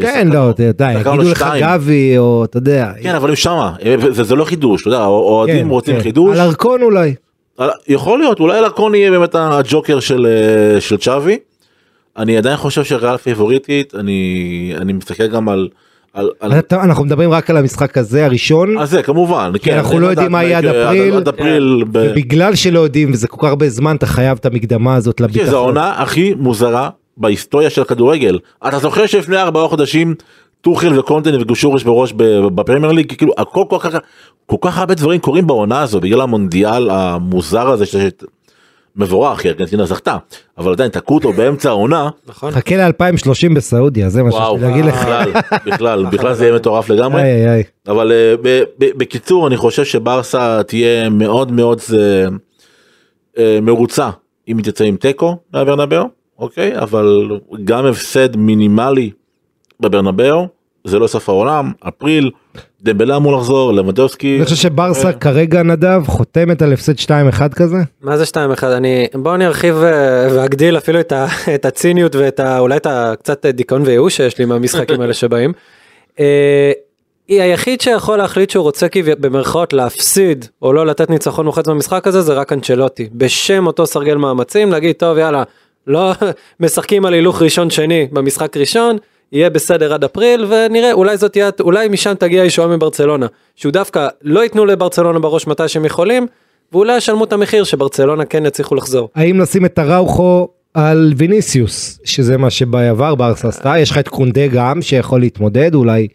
כן, לא, אתה יודע, יגידו לך. גבי, או אתה יודע. כן, אבל הם שמה, זה, זה לא חידוש, אתה יודע, אוהדים כן, רוצים כן. חידוש. על ארכון אולי. על- יכול להיות אולי לקון יהיה באמת הג'וקר של אה, של צ'אבי. אני עדיין חושב שריאל פיבוריטית אני אני מסתכל גם על. על, על אנחנו מדברים רק על המשחק הזה הראשון, על זה כמובן כן, אנחנו לא יודעים מה יהיה עד עד- אפריל. עד אפריל ב- ובגלל שלא יודעים וזה כל כך הרבה זמן אתה חייב את המקדמה הזאת כן, זו לביטחון. העונה הכי מוזרה בהיסטוריה של כדורגל אתה זוכר שלפני ארבעה חודשים טוחל וקונטה נפגשו שורש בראש בפרמייר ליג כאילו הכל כל כך כל כך הרבה דברים קורים בעונה הזו בגלל המונדיאל המוזר הזה ש... מבורך כי ארגנטינה זכתה אבל עדיין תקעו אותו באמצע העונה נכון? חכה ל-2030 בסעודיה זה מה שיש לי להגיד לך. בכלל בכלל בכלל זה יהיה מטורף לגמרי. אבל אה, ב- ב- בקיצור אני חושב שברסה תהיה מאוד מאוד אה, אה, מרוצה אם היא תצא עם תיקו מהברנבאו אוקיי אבל גם הפסד מינימלי בברנבאו זה לא סוף העולם אפריל דמבלה אמור לחזור לבדובסקי אני חושב שברסה כרגע נדב חותמת על הפסד 2-1 כזה. מה זה 2-1? אני, בוא אני ארחיב אה, ואגדיל אפילו את, ה, את הציניות ואת ה, אולי את ה, קצת דיכאון וייאוש שיש לי מהמשחקים האלה שבאים. אה, היא היחיד שיכול להחליט שהוא רוצה כביכול במרכאות להפסיד או לא לתת ניצחון מוחץ במשחק הזה זה רק אנצ'לוטי. בשם אותו סרגל מאמצים להגיד טוב יאללה לא משחקים על הילוך ראשון שני במשחק ראשון יהיה בסדר עד אפריל ונראה אולי זאת תהיה אולי משם תגיע הישועה מברצלונה שהוא דווקא לא ייתנו לברצלונה בראש מתי שהם יכולים ואולי ישלמו את המחיר שברצלונה כן יצליחו לחזור. האם לשים את הראוכו על ויניסיוס שזה מה שבעבר ברסה עשתה יש לך את קונדה גם שיכול להתמודד אולי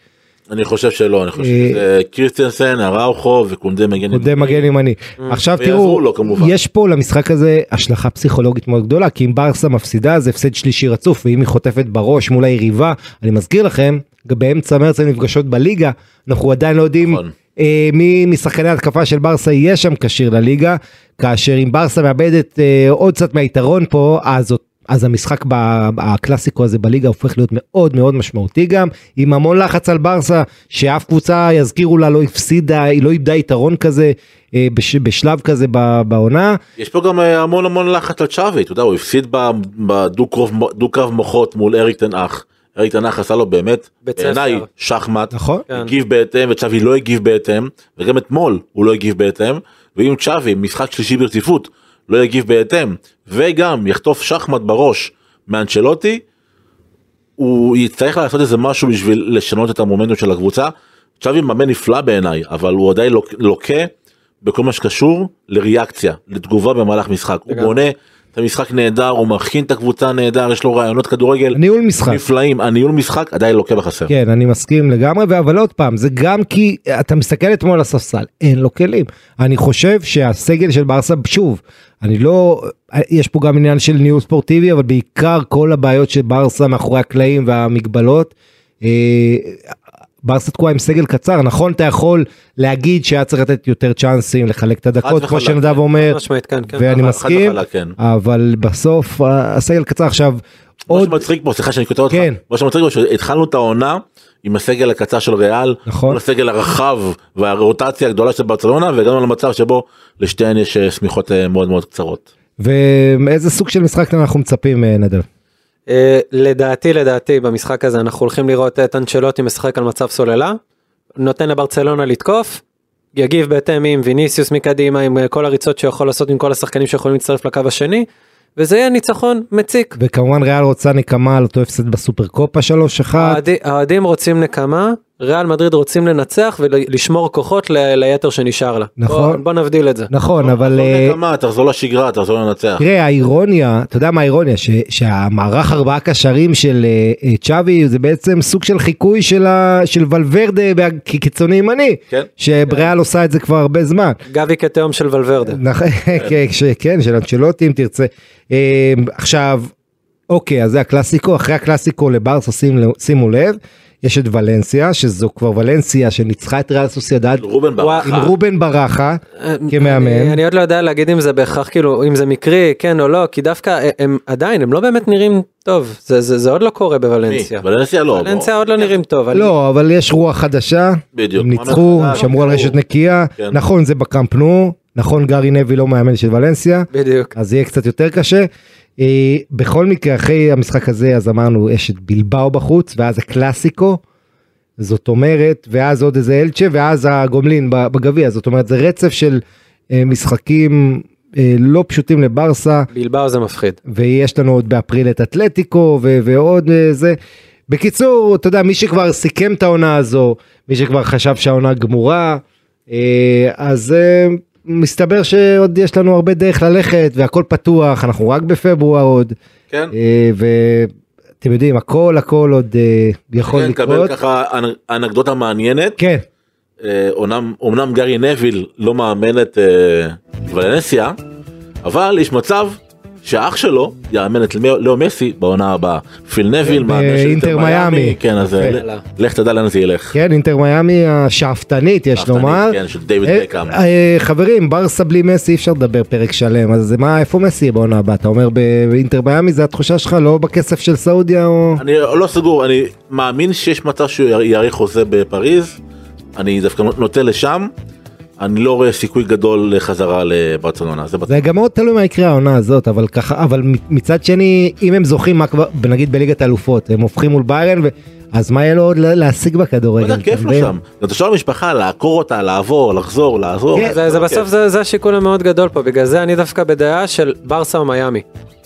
אני חושב שלא אני חושב אה, שזה קריסטיאנסן אראוכו וקונדה מגן קונדה מגן ימני. עכשיו ויעזרו תראו. יש פה למשחק הזה השלכה פסיכולוגית מאוד גדולה כי אם ברסה מפסידה זה הפסד שלישי רצוף ואם היא חוטפת בראש מול היריבה אני מזכיר לכם באמצע מרץ הן נפגשות בליגה אנחנו עדיין לא יודעים נכון. אה, מי משחקני התקפה של ברסה יהיה שם כשיר לליגה כאשר אם ברסה מאבדת אה, עוד קצת מהיתרון פה אז זאת. אז המשחק ב- הקלאסיקו הזה בליגה הופך להיות מאוד מאוד משמעותי גם עם המון לחץ על ברסה שאף קבוצה יזכירו לה לא הפסידה היא לא איבדה יתרון כזה אה, בש, בשלב כזה ב- בעונה יש פה גם אה, המון המון לחץ על צ'אבי, אתה יודע, הוא הפסיד ב- בדו-קרב מוחות מול אריק תנאך. אריק תנאך עשה לו באמת, בעיניי. שחמט. נכון כן. הגיב בהתאם וצ'אבי לא הגיב בהתאם, וגם אתמול הוא לא הגיב בהתאם, ואם צ'אבי, משחק שלישי ברציפות, לא יגיב בהתאם, וגם יחטוף שחמט בראש מאנצ'לוטי, הוא יצטרך לעשות איזה משהו בשביל לשנות את המומנטום של הקבוצה. צ'אבי מאמן נפלא בעיניי, אבל הוא עדיין לוק- לוקה בכל מה שקשור לריאקציה, לתגובה במהלך משחק. הוא. בונה את המשחק נהדר, הוא מכין את הקבוצה נהדר, יש לו רעיונות כדורגל ניהול משחק נפלאים, הניהול משחק עדיין לוקה בחסר. כן אני מסכים לגמרי אבל עוד פעם זה גם כי אתה מסתכל אתמול על הספסל אין לו כלים אני חושב שהסגל של ברסה שוב אני לא יש פה גם עניין של ניהול ספורטיבי אבל בעיקר כל הבעיות של ברסה מאחורי הקלעים והמגבלות. ברסה תקועה עם סגל קצר נכון אתה יכול להגיד שהיה צריך לתת יותר צ'אנסים לחלק את הדקות כמו וחלק, שנדב כן. אומר כן, כן. ואני מסכים כן. אבל בסוף הסגל קצר עכשיו מה עוד שמצחיק פה, סליחה שאני קוטע אותך, כן. מה שמצחיק פה שהתחלנו את העונה עם הסגל הקצר של ריאל, נכון. הסגל הרחב והרוטציה הגדולה של ברצלונה והגענו למצב שבו לשתיהן יש אה, שמיכות אה, מאוד מאוד קצרות. ואיזה סוג של משחק אנחנו מצפים אה, נדב. אה, לדעתי לדעתי במשחק הזה אנחנו הולכים לראות את אנצ'לוטי משחק על מצב סוללה, נותן לברצלונה לתקוף, יגיב בהתאם עם ויניסיוס מקדימה עם אה, כל הריצות שיכול לעשות עם כל השחקנים שיכולים להצטרף לקו השני, וזה יהיה ניצחון מציק. וכמובן ריאל רוצה נקמה על אותו הפסד בסופר קופה 3-1. האוהדי- האוהדים רוצים נקמה, ריאל מדריד רוצים לנצח ולשמור כוחות ל- ליתר שנשאר לה. נכון. בוא, בוא נבדיל את זה. נכון אבל תחזור אה, נקמה, תחזור לשגרה, תחזור לנצח. תראה האירוניה אתה יודע מה האירוניה ש- שהמערך ארבעה קשרים של אה, צ'אבי זה בעצם סוג של חיקוי של ה- של ולוורדה בה- כקיצוני ימני כן. שבריאל עושה את זה כבר הרבה זמן. גבי כתהום של ולוורדה. נכון, כן, כן של אנצ'לוטי אם תרצה. עכשיו אוקיי, אז זה הקלאסיקו, אחרי הקלאסיקו לברסה, שים- שימו לב, יש את ולנסיה, שזו כבר ולנסיה שניצחה את ריאל סוסיידד רובן וואו, עם ברכה. רובן ברכה כמאמן. אני, אני עוד לא יודע להגיד אם זה בהכרח כאילו אם זה מקרי כן או לא כי דווקא הם עדיין הם לא באמת נראים טוב זה זה, זה עוד לא קורה מי? בוולנסיה. ולנסיה לא. ולנסיה. עוד לא נראים טוב. לא, אבל יש רוח חדשה, בדיוק. הם ניצחו, חדש, שמרו על. רשת נקייה, כן. נכון זה בקאמפ נו, נכון גארי נבי לא מאמן של ולנסיה, בדיוק. אז יהיה קצת יותר קשה. אה, בכל מקרה אחרי המשחק הזה אז אמרנו יש את בלבאו בחוץ ואז הקלאסיקו. זאת אומרת ואז עוד איזה אלצ'ה ואז הגומלין בגביע זאת אומרת זה רצף של אה, משחקים אה, לא פשוטים לברסה בלבאו זה מפחיד. ויש לנו עוד באפריל את אתלטיקו ו- ועוד זה. בקיצור אתה יודע מי שכבר סיכם את העונה הזו מי שכבר חשב שהעונה גמורה אז מסתבר שעוד יש לנו הרבה דרך ללכת והכל פתוח אנחנו רק בפברואר עוד כן. אה, ואתם יודעים הכל הכל עוד אה, יכול כן, לקרות. ככה אנ- אנקדוטה מעניינת. כן אה, אומנם אומנם גארי נביל לא מאמן את ולנסיה, אבל יש מצב שהאח שלו יאמן את לאו מסי בעונה הבאה. פיל נביל של באינטר אינטר מיאמי. כן, אז אה, יפה. ל- לך תדע לאן זה ילך. כן אינטר מיאמי השאפתנית יש לומר. כן, של דיוויד אה, בקאם. אה, חברים ברסה בלי מסי אי אפשר לדבר פרק שלם אז מה איפה מסי בעונה הבאה אתה אומר באינטר מיאמי זה התחושה שלך לא בכסף של סעודיה או אני לא סגור, אני מאמין שיש מצב שהוא יאר- יאריך חוזה בפריז. אני דווקא נוטה לשם. אני לא רואה סיכוי גדול לחזרה לברצלונה. זה. זה גם מאוד תלוי מה יקרה העונה הזאת אבל ככה אבל מצד שני אם הם זוכים מה כבר נגיד בליגת האלופות הם הופכים מול ביירן ו- אז מה יהיה לו עוד לה- להשיג בכדורגל? וואלה, כיף אתה לו? שם. גם תשאל למשפחה לעקור אותה, לעבור, לחזור, לעזור. כן, זה. בסוף זה, זה השיקול המאוד גדול פה בגלל זה אני דווקא בדעה של ברסה או מיאמי.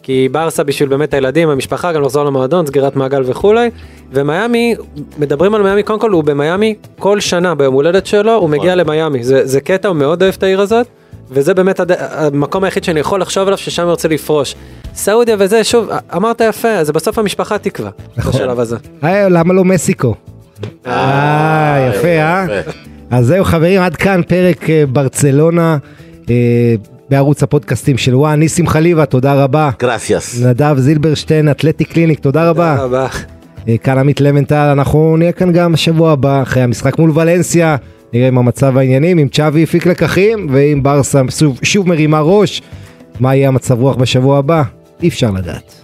כי ברסה בשביל באמת הילדים המשפחה גם לחזור למועדון סגירת מעגל וכולי ומיאמי מדברים על מיאמי קודם כל הוא במיאמי כל שנה ביום הולדת שלו הוא מגיע למיאמי זה, זה קטע הוא מאוד אוהב את העיר הזאת וזה באמת הד... המקום היחיד שאני יכול לחשוב עליו ששם הוא רוצה לפרוש. סעודיה וזה שוב אמרת יפה זה בסוף המשפחה תקווה נכון. בשלב הזה. אה, למה לא מסיקו? אה יפה אה? אז זהו חברים עד כאן פרק אה, ברצלונה אה, בערוץ הפודקאסטים של וואן ניסים חליבה תודה רבה. גרסיאס. נדב זילברשטיין אתלטי קליניק תודה רבה. תודה רבה. אה, כאן עמית לבנטל אנחנו נהיה כאן גם בשבוע הבא אחרי המשחק מול ולנסיה נראה אם המצב העניינים אם צ'אבי הפיק לקחים ואם ברסה שוב, שוב מרימה ראש מה יהיה המצב רוח בשבוע הבא אי אפשר לדעת.